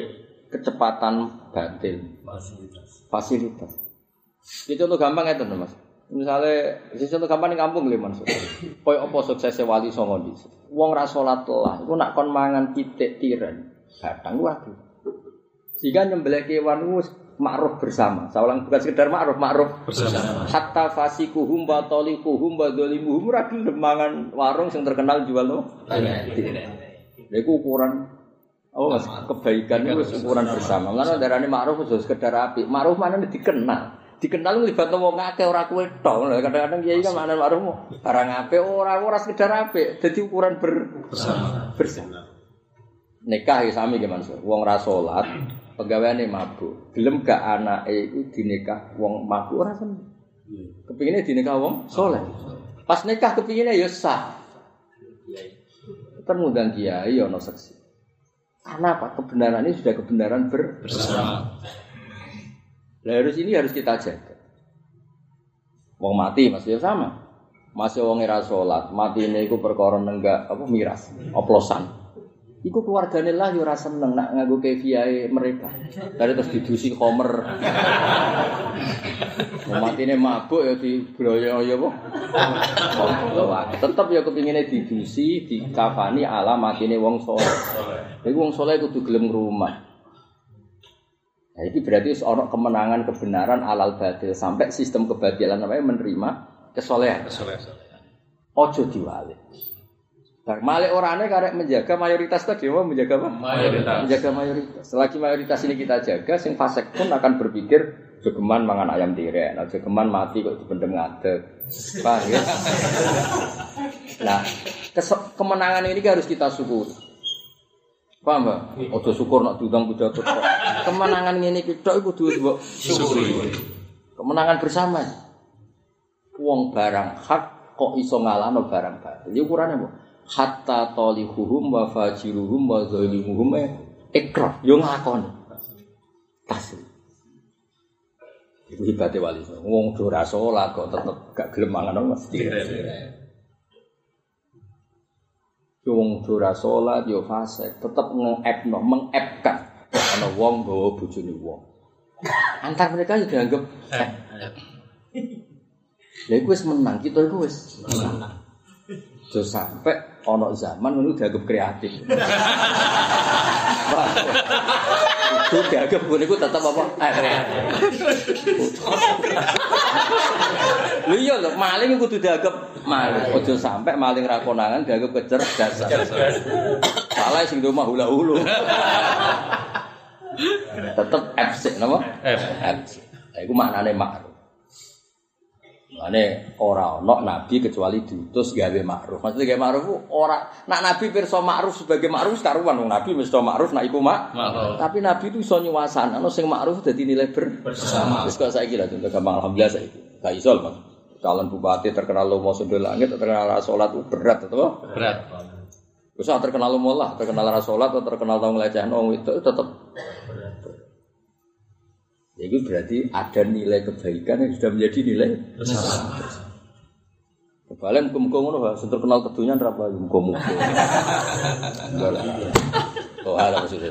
kecepatan batil. Fasilitas. Fasilitas. Ini contoh gampang ya Mas. Misalnya, ini contoh gampang di kampung lho Mas. Koyo apa suksesnya wali songo di. Wong ra salat telah, iku nak kon mangan pitik tiren. Kadang waduh. Sehingga nyembelih kewan ku ma'ruf bersama. Saya ulang bukan sekedar ma'ruf, ma'ruf bersama. Hatta fasikuhum wa talikuhum wa dhalimuhum ora gelem mangan warung sing terkenal jual lo. Lha iku ukuran Oh, mas, kebaikan itu ukuran bersama. Karena darahnya ma'ruf itu sekedar api. Ma'ruf mana dikenal. Dikenal libat wong akeh ora kowe tok. Kadang-kadang kiai kan makna ma'ruf barang apik ora ora sekedar apik. Dadi ukuran ber bersama. Bersama. Nikah ya sami gimana sih? Wong ra salat, pegawaiane mabuk. Gelem gak anake iku dinikah wong mabuk ora seneng. Kepingine dinikah wong soleh. Pas nikah kepingine ya sah. Termundang kiai ono seksi. Karena apa? Kebenaran ini sudah kebenaran ber bersama. Nah, harus ini harus kita jaga. Wong mati masih sama. Masih wong era salat, mati ini iku perkara nenggak apa miras, oplosan. Iku keluargane lah yo ora seneng nak nganggo kefiahe mereka. Dari terus didusi komer. Matine mabuk ya dibroyo ya apa? Tetep ya kepingine didusi, dikafani ala matine wong saleh. Iku wong saleh kudu gelem rumah. Nah, ini berarti seorang kemenangan kebenaran alal batil sampai sistem kebatilan namanya menerima kesolehan. Ojo diwalik. Bar malik orangnya karek menjaga mayoritas tadi mau menjaga apa? Mayoritas. Menjaga mayoritas. Selagi mayoritas ini kita jaga, sing fasek pun akan berpikir jogeman mangan ayam tiren, nah jogeman mati kok dipendem ngadeg. Paham ya? Nah, kemenangan ini harus kita syukuri. Paham, Mbak? Ojo syukur nak diundang kok. Kemenangan ini kita iku kudu syukuri. Kemenangan bersama. Wong barang hak kok iso ngalahno barang batil. Iki ukurane apa? Hatta tolihuhum wa fajiruhum wa zalimuhum eh, ikrah yo ngakoni. Taslim. Iku hibate wali. Wong do ora salat kok tetep gak gelem mangan mesti. Yo wong do salat yo fasik, tetep nge-appno, meng-appkan. Ana wong gawa bojone wong. Antar mereka yo dianggap app. Lha iku wis menang, kita iku wis menang. Aja sampai ana zaman ngono dianggap kreatif. Itu dianggap ngono iku tetep apa? Eh, kreatif. Lho iya lho, maling iku kudu dianggap maling. Aja sampai maling ra konangan dianggap kecerdasan. Salah sing do mah hula-hulu. Tetep FC napa? FC. Lah iku maknane ma'ruf. Mane ora ana nabi kecuali diutus gawe ma'ruf. Maksudnya gawe ma'ruf ora nak nabi pirsa ma'ruf sebagai ma'ruf karuan wong nabi mesti ma'ruf nak iku mak. Tapi nabi itu iso nyuwasana sing ma'ruf dadi nilai ber bersama. Wis kok saiki lah contoh gampang alhamdulillah saiki. Gak iso Mas. Calon bupati terkenal lomo sundul langit, terkenal salat ku berat atau Berat. Wis ah, terkenal lomo lah, terkenal ra salat atau terkenal tau nglecehno wong itu tetep Ya, itu berarti ada nilai kebaikan yang sudah menjadi nilai bersama. Kebalen muka-muka ngono Pak, sing terkenal kedunya ra apa muka-muka. Enggak lah. Oh, ada maksudnya.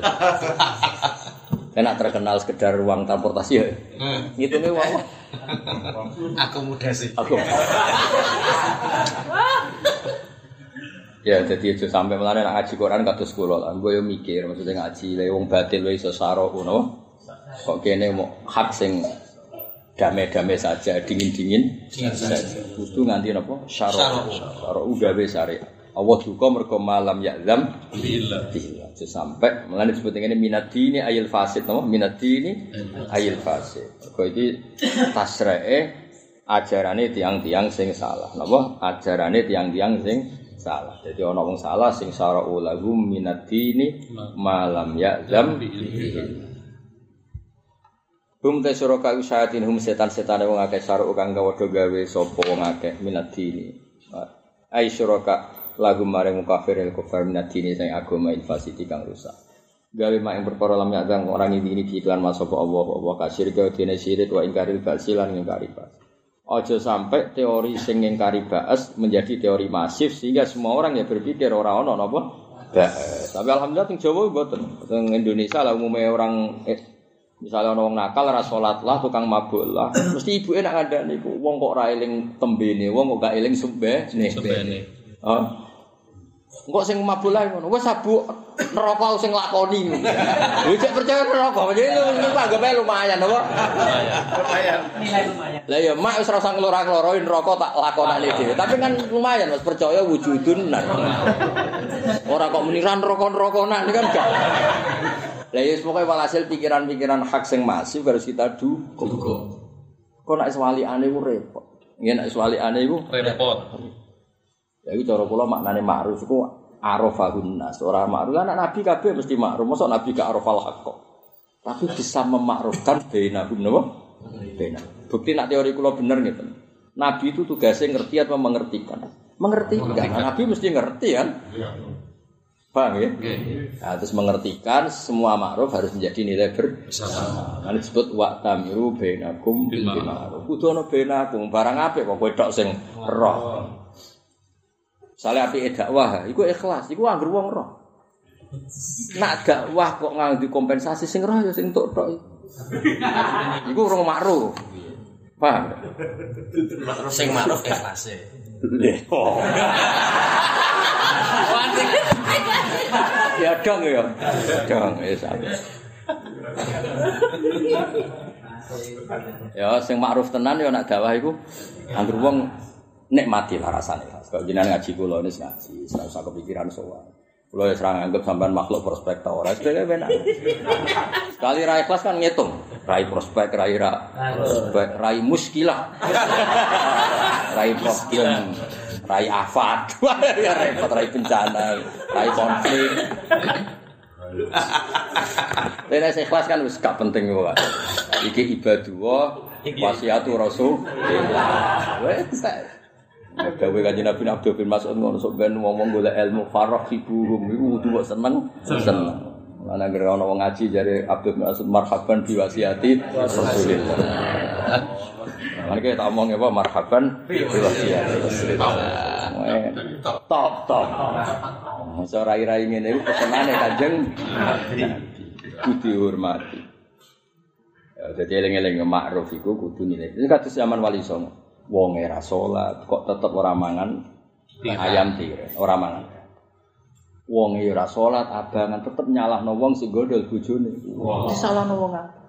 Enak terkenal sekedar uang transportasi ya. Ngitungnya uang apa? Akomodasi. Aku. Ya, jadi aja sampai melane nak ngaji Quran kados kula lah. Gue yo mikir maksudnya ngaji le wong batil wae iso saro ngono. Kok kene mau hak sing damai-damai saja, dingin-dingin saja. Kudu nganti napa? Syara. Syara gawe syariat. Allah duka mergo malam ya'zam. Aja sampai melane disebut ngene minad dini ayil fasid napa? Minad dini ayil fasid. Mergo iki tasreke ajarane tiang-tiang sing salah. Napa? Ajarane tiang-tiang sing salah. Jadi ana wong salah sing syara ulahum minad dini malam ya'zam bihi. Hum te suraka usyatin hum setan-setan wong akeh saru kang do gawe sapa wong akeh minat dini. Ai suraka lagu maring kafir el kufar minat dini sing agama infasiti kang rusak. Gawe mak ing perkara lam orang ini ini diiklan mas sapa Allah Allah kasir ke dene sirik wa ingkaril basilan ingkari bas. Ojo sampai teori sing ingkari bas menjadi teori masif sehingga semua orang ya berpikir ora ono napa. Tapi alhamdulillah teng Jawa mboten. Teng Indonesia lah umumnya orang eh, Misalnya orang nakal ora salat lah, tukang mabuk lah, mesti ibu enak ada niku. Wong kok ra eling tembene, wong kok gak eling sumbe nih. Oh. Kok sing mabuk lah ngono. Wes sabu neraka sing lakoni. Lho cek percaya neraka, jadi lu niku anggape lumayan apa? Lumayan. Lah ya mak wis ora usah nglora-ngloroin neraka tak lakonane dhewe. Tapi kan lumayan Mas percaya wujudun nar. Ora kok meniran neraka-neraka nah ini kan gak. Lah ya pokoknya walhasil pikiran-pikiran hak sing masif harus kita dukung. Kok nek swaliane ku repot. Nggih nek swaliane ku Repot. ya iku cara kula maknane ma'ruf iku arafahun nas. Ora ma'ruf anak nabi kabeh mesti ma'ruf. Mosok nabi gak arafal haqq. Tapi bisa memakrufkan bainahum napa? Bainahum. Bukti nak teori kula bener gitu. Nabi itu tugasnya ngerti atau mengertikan? Mengertikan. Nah, Nabi mesti ngerti kan? Paham ya? Nah, terus mengertikan semua ma'ruf harus menjadi nilai bersama. Nah, disebut wa tamiru bainakum bil ma'ruf. Kudu ana bainakum barang apik kok kowe tok sing roh. Sale apike dakwah, iku ikhlas, iku anggere wong roh. Nak dakwah kok nganggo kompensasi sing roh ya sing tok tok. Iku urung ma'ruf. Paham? Sing ma'ruf ikhlase. Oh. ya dong ya. Dong ya sampe. Ya sing ma'ruf tenan ya nak dakwah iku anggere wong nikmati lah rasane. Kok jenengan ngaji kula ini ngaji, ora usah kepikiran soal. Kula ya serang anggap sampean makhluk prospek ta ora, sedaya benar. Sekali rai ikhlas kan ngitung, rai prospek, rai ra prospek, rai muskilah. rai muskil, rai afat. Repot rai bencana, rai konflik. Lha nek ikhlas kan wis gak penting kok. Iki ibadah wasiatu rasul. Wes Gawe kanjeng Nabi Abdul bin Mas'ud ngono sok ben ngomong golek ilmu farah iku kudu kok seneng seneng. Ana anggere ana wong ngaji jare Abdul Mas'ud marhaban bi wasiati Rasulillah. Lan kita omong apa marhaban bi wasiati Rasulillah. Top top. Masa rai-rai ngene iku pesenane kanjeng Nabi. Kudu dihormati. Ya, jadi eling-eling ma'ruf iku kudu nilai. Ini kados zaman Wali Songo. wong ora salat kok tetep ora mangan ayam tiren, ora mangan. Wong ora salat abangan tetep nyalahno wong sing gondol bojone. Disalahno wong akeh.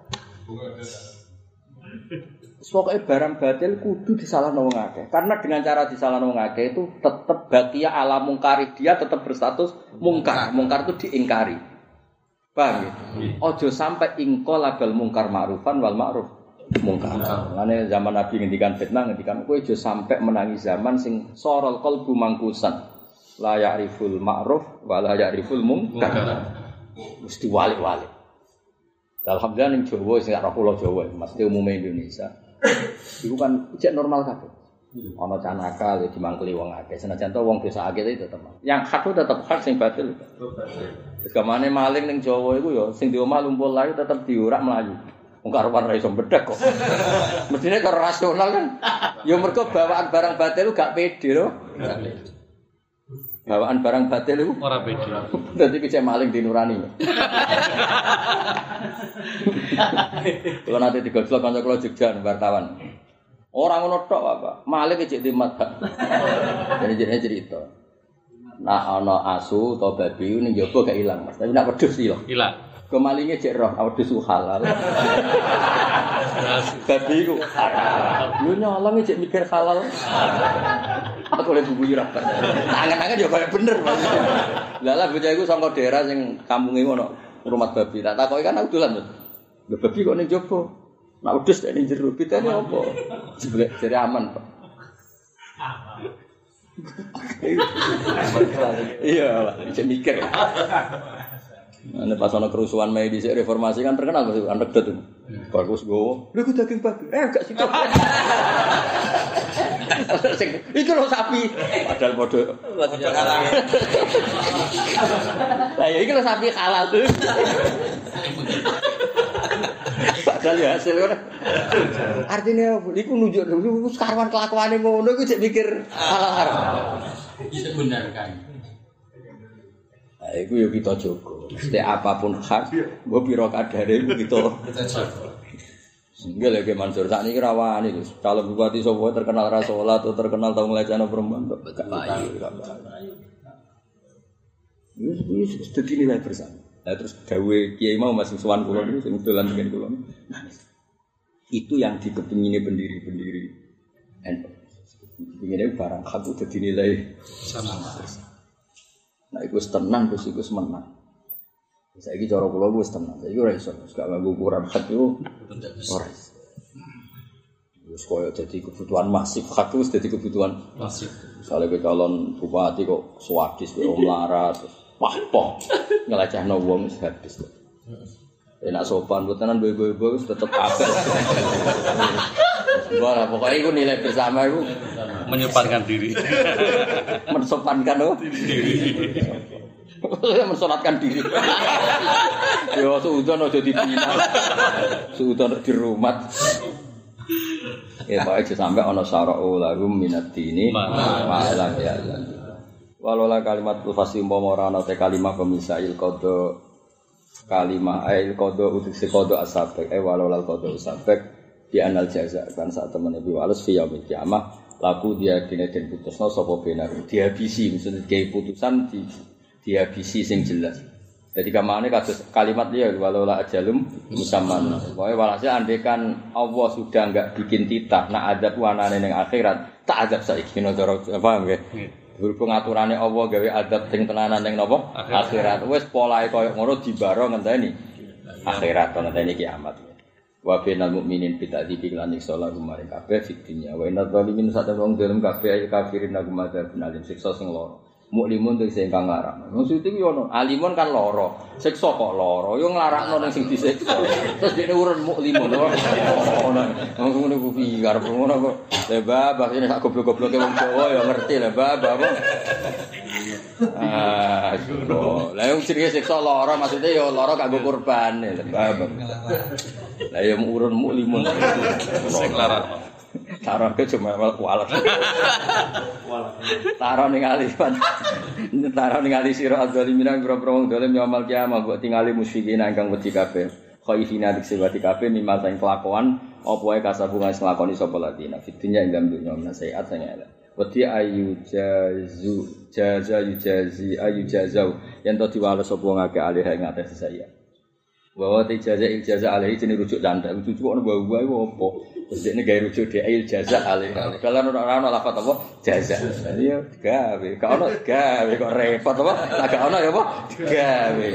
Pokoknya barang batil kudu disalahno wong akeh. Karena dengan cara disalahno wong akeh itu tetep bakia ala mungkari dia tetap berstatus mungkar. Mungkar itu diingkari. Paham ya? Ojo sampai ingko label mungkar ma'rufan wal ma'ruf mungkar. Mane zaman Nabi ngendikan fitnah ngendikan kowe aja sampai menangi zaman sing sorol qalbu mangkusan. La ya'riful ma'ruf wa la ya'riful mungkar. Mesti walik-walik. Alhamdulillah ning Jawa sing ora pulau Jawa, mesti umumnya Indonesia. Iku kan cek normal kabeh. Ana cah nakal ya dimangkeli wong akeh. Senajan to wong desa akeh itu tetep. Yang hak itu tetep hak sing batil. Terus kemane maling ning Jawa iku ya sing di omah lumpur layu tetep diurak melayu. Wong karuan ra iso bedhek kok. Mestine karo rasional kan. Ya mergo bawaan barang batil gak pede lho. Bawaan barang batil itu Ora pede. Dadi kecek maling di Nurani. Kalau nanti digojlok kanca kula Jogja wartawan. Orang ngono tok apa? Maling kecek di mata. Jadi jadi cerita. Nak ana asu atau babi ning jaba gak ilang, Mas. Tapi nak wedhus ilang. Hilang. Kemalinge cek roh, wedhus ku halal. babi ku halal. Lu nyolong cek mikir halal. Aku oleh buku ira. Tangan-tangan ya kayak bener. Mas. Lah lah bocah iku saka daerah sing kampunge ngono, rumah babi. Tak takoki kan aku dolan. Lho babi kok ning jaba? Nak wedhus nek ning jero, bedane apa? Jebule aman, Pak. Iya, Pak. Bisa mikir. Nah, pas ana kerusuhan Mei di reformasi kan terkenal Mas anekdot itu. Bagus gowo. Lha ku daging babi. Eh gak sih. Iku lho sapi. Padahal padha. Lah ya iki lho sapi halal. Padahal ya hasil kan. Artinya apa? Iku nunjuk dulu sekarang kelakuane ngono iku cek mikir halal. Bisa benar itu ya kita jogo. Mesti apa pun hak, gue piro kadare iku kita. Sehingga lagi Mansur saat ini rawan itu. Kalau bupati Solo terkenal rasolat atau terkenal tahu melecehkan perempuan, gak baik. Ini jadi nilai bersama. Nah, terus dawe kiai mau masih suan kulon itu, sing dolan dengan kulon. Itu yang dikepingini pendiri-pendiri. Ini barang hak itu jadi nilai Sama. Nah, iku wis tenang terus iku wis menang. Saiki cara kula wis tenang. Saiki ora iso, gak nganggo ukuran hak iku ora iso. Wis koyo dadi kebutuhan masif, hak wis dadi kebutuhan. Masih. Misalnya ke calon bupati kok swadis kok melarat, terus pahpoh ngelecehno wong wis habis. Enak sopan, buatanan boy-boy wis tetep apik. Wah, pokoknya itu nilai bersama itu Menyepankan diri. mensopankan oh. mensolatkan diri. Yo suudon aja dibina. Suudon di rumah. Ya baik sampai ono syara'u lahum minat dini malam ya. Walola kalimat fasih umpama ora ana kalimah pemisail kodo kalimah ail kodo utik si kodo asabek eh walola kodo asabek di anal jaza kan saat temen ibu walus fi yaumil kiamah laku dia dine den putusno sapa benar dihabisi maksudnya kayak putusan di dihabisi sing jelas. Jadi kamane kados kalimat dia walau la ajalum musamman. Pokoknya walhasil andekan Allah sudah enggak bikin titah nak adab wanane ning akhirat tak adab saiki no cara paham nggih? Berhubung aturane Allah gawe adab sing tenanan ning napa akhirat. Wis polahe koyo ngono dibaro ngenteni akhirat ngenteni kiamat wa binal mukminin bi ta'dzibi lan siksa lahum maring kabeh fid dunya. Wa inna dzalimin sak wong dalem kabeh ay kafirin lagu madzabun alim siksa sing loro muklimun tuh sing kang larang maksud iki ono alimun kan loro siksa kok loro yo nglarakno ning sing disiksa. Terus dene urun muklimun. Ono langsung ngene ku piye arep ngono kok. Le babah ini sak goblok-gobloke wong Jawa yo ngerti le babah Ah, lho. Lah yang jenenge siksa lara maksudnya ya lara kanggo kurban. babah. Lah ya urun muklimun. Sing larang. Taruh ke cuma mal kualat. Taruh ning. Taruh ning ali sira adzalimin nang pira-pira wong dolim ya amal kiamah mbok tingali musyrikin ingkang wedi kabeh. Khaifina dik sebati kabeh mimma sing kelakuan apa wae kasabungan sing lakoni sapa ladina. Fitunya ing dalem dunya nasihat sing elek. Wedi ayu jazu jaza yujazi ayu jazau. Yen to diwales sapa ngake alih ing atas saya. bahwa tijaza il jaza alaihi jenis rujuk candak rujuk kok bawa bawa itu apa terus ini gaya rujuk dia il jaza alaihi kalau orang orang lafat apa? Jaza. Iya gawe kau ono gawe kok repot apa? Agak ono ya apa? Gawe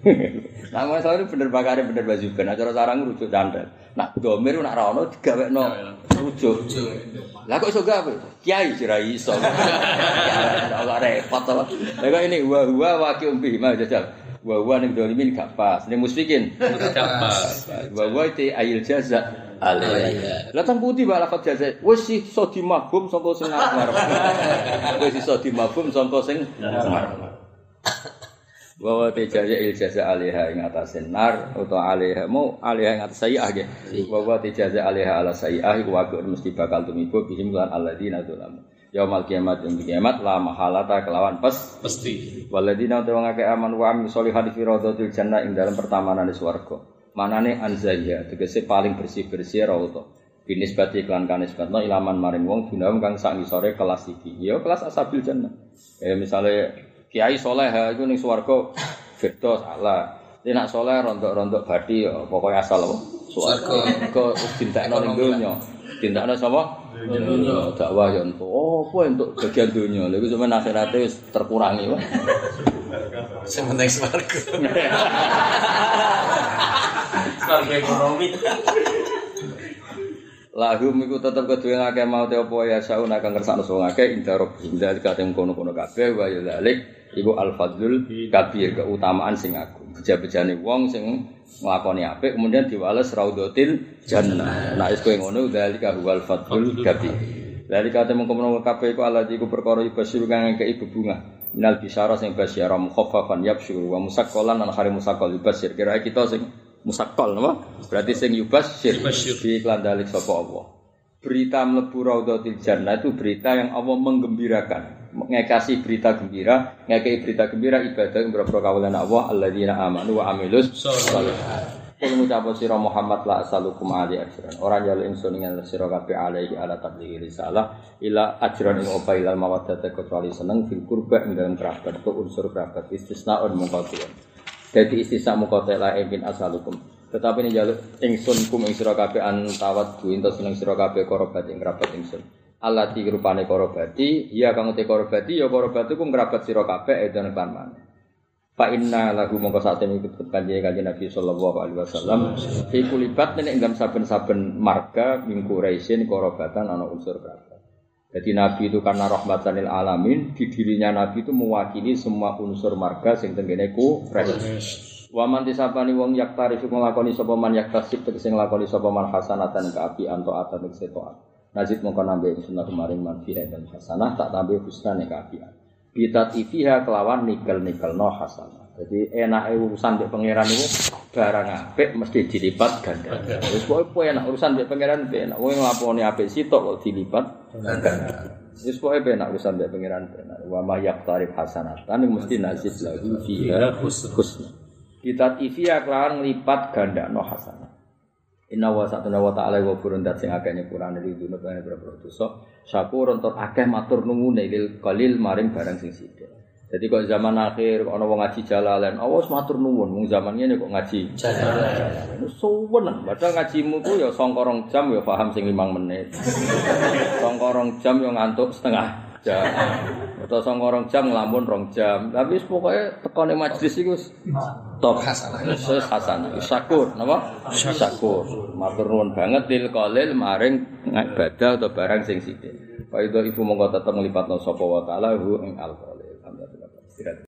Nah, masalah itu bener bakare bener baju ben acara sarang rujuk candak. Nak domir nak ra ono digawekno rujuk. Lah kok iso gawe? Kiai sira iso. Ora repot to. Lah kok ini wa wa wa ki umbi mah jajal. Wa wa ning dolimin gak pas, ning musfikin Gak pas. Wa wa ti ayil jaza alaihi. Lah tang putih bala lafat jaza. Wis iso dimabum sangka sing ngarep. Wis iso dimabum sangka sing ngarep. Wa wa ti jaza il jaza alaiha ing atase nar utawa alaiha mau alaiha ing atase sayyah nggih. Wa wa ti jaza alaiha ala sayyah iku waqi'un mesti bakal tumibo bihim lan alladzina dzalamu. Yaumal kiamat yang kiamat la mahalata kelawan pes Pasti. Waladina utawa ngake aman wa amil solihan fi rawdatil jannah ing dalam pertamanan di swarga. Manane anzaya tegese paling bersih-bersih rawda. binis bati iklan kanis batno ilaman maring wong dunam kang sak ngisore kelas iki ya kelas asabil jannah ya misalnya kiai soleh iku ning swarga. Firdaus ala Nek nak soleh rontok-rontok badi ya pokoknya asal apa? Swarga. Ke dintekno ning donya. dintekno sapa? Dunya dakwah ya entuk oh apa entuk bagian donya. Lha iku sampeyan akhirate wis terkurangi wae Sing penting swarga. Keluarga ekonomi. Lahum iku tetep kedue ngake mau te apa ya saun akan kersane wong akeh inda rabbihim dalika tem kono-kono kabeh wa ya dalik iku al fadlul kabir keutamaan sing agung. Beja-bejane wong sing nglakoni apik kemudian diwales raudhatil jannah. Nek wis kowe ngono dalika huwal fadlul kabir. Dalika tem kono kabeh iku alati iku perkara ibasiru kang ngekeki bebunga. Minal bisyara sing basyara mukhaffafan yabsyur wa musaqqalan lan khari musaqqal yubasir. Kira kita sing musaqqal napa? Berarti sing yubasir. Di iklan dalik sapa Allah. Berita mlebu raudhatil jannah itu berita yang Allah menggembirakan. Ngekasih berita gembira, ngekei berita gembira ibadah yang berapa kawalan Allah alladzina amanu wa amilus sholihat. Kul ngucap sira Muhammad la asalukum ali ajran. Ora njaluk ingsun ing sira kabeh alaihi ala tablighi risalah ila ajran ing opa ilal mawaddata kecuali seneng fil qurba ing dalam kerabat atau unsur kerabat istisnaun mungkatiun. Dadi istisna mungkatila bin asalukum. Tetapi ini jaluk ingsun kum ing sira kabeh an tawat duwe ento seneng sira kabeh karabat ing ingsun. Allah di rupane korobati, ya kang te korobati, ya korobati kum kerabat sira kabeh edan kan maneh. Fa inna lahu mongko sak temene ikut kanjeng kanjeng Nabi sallallahu alaihi wasallam fi kulibat nek dalam saben-saben marga min Quraisyin korobatan ana unsur kerabat. Jadi Nabi itu karena rahmatan lil alamin, di dirinya Nabi itu mewakili semua unsur marga sing tenggene Quraisy. Wa man disapani wong yak tarif nglakoni sapa man yak tasib tegese nglakoni sapa man hasanatan kaapian taatan ing setoat. Nazid mongko nambah sunnah kemarin man dan hasanah tak tambah husna nek kaapian. Bitat ifiha kelawan nikel-nikel no hasanah. Jadi enak urusan di pangeran itu barang apik mesti dilipat ganda. Wis pokoke enak urusan di pangeran enak. Wong nglaponi apik sitok kok dilipat ganda. Wis pokoke enak urusan di pangeran enak. Wa ma yaqtarib hasanatan mesti nasib lahu fiha husna. Bitat ifiha kelawan nglipat ganda no hasanah. Inna wa satuna wa ta'ala wa burun dat sing akeh nyepurane di dunya bane berapa dosa. Syakur untuk akeh matur nuwune lil qalil maring barang sing sithik. Jadi kok zaman akhir kok ana wong ngaji jalalan, awas matur nuwun mung zaman ngene kok ngaji jalalan. Suwen, padahal ngajimu ku ya sangka rong jam ya paham sing 5 menit. Sangka rong jam ya ngantuk setengah jam. Atau sangka rong jam ngelamun rong jam. Tapi pokoknya tekone majelis iku top hasanah. Wis hasanah. Syakur, napa? Syakur. Matur nuwun banget lil qalil maring ibadah atau barang sing sithik. Fa ibu mongko tetep nglipatno sapa wa taala hu ing alqol. ಇರೋದು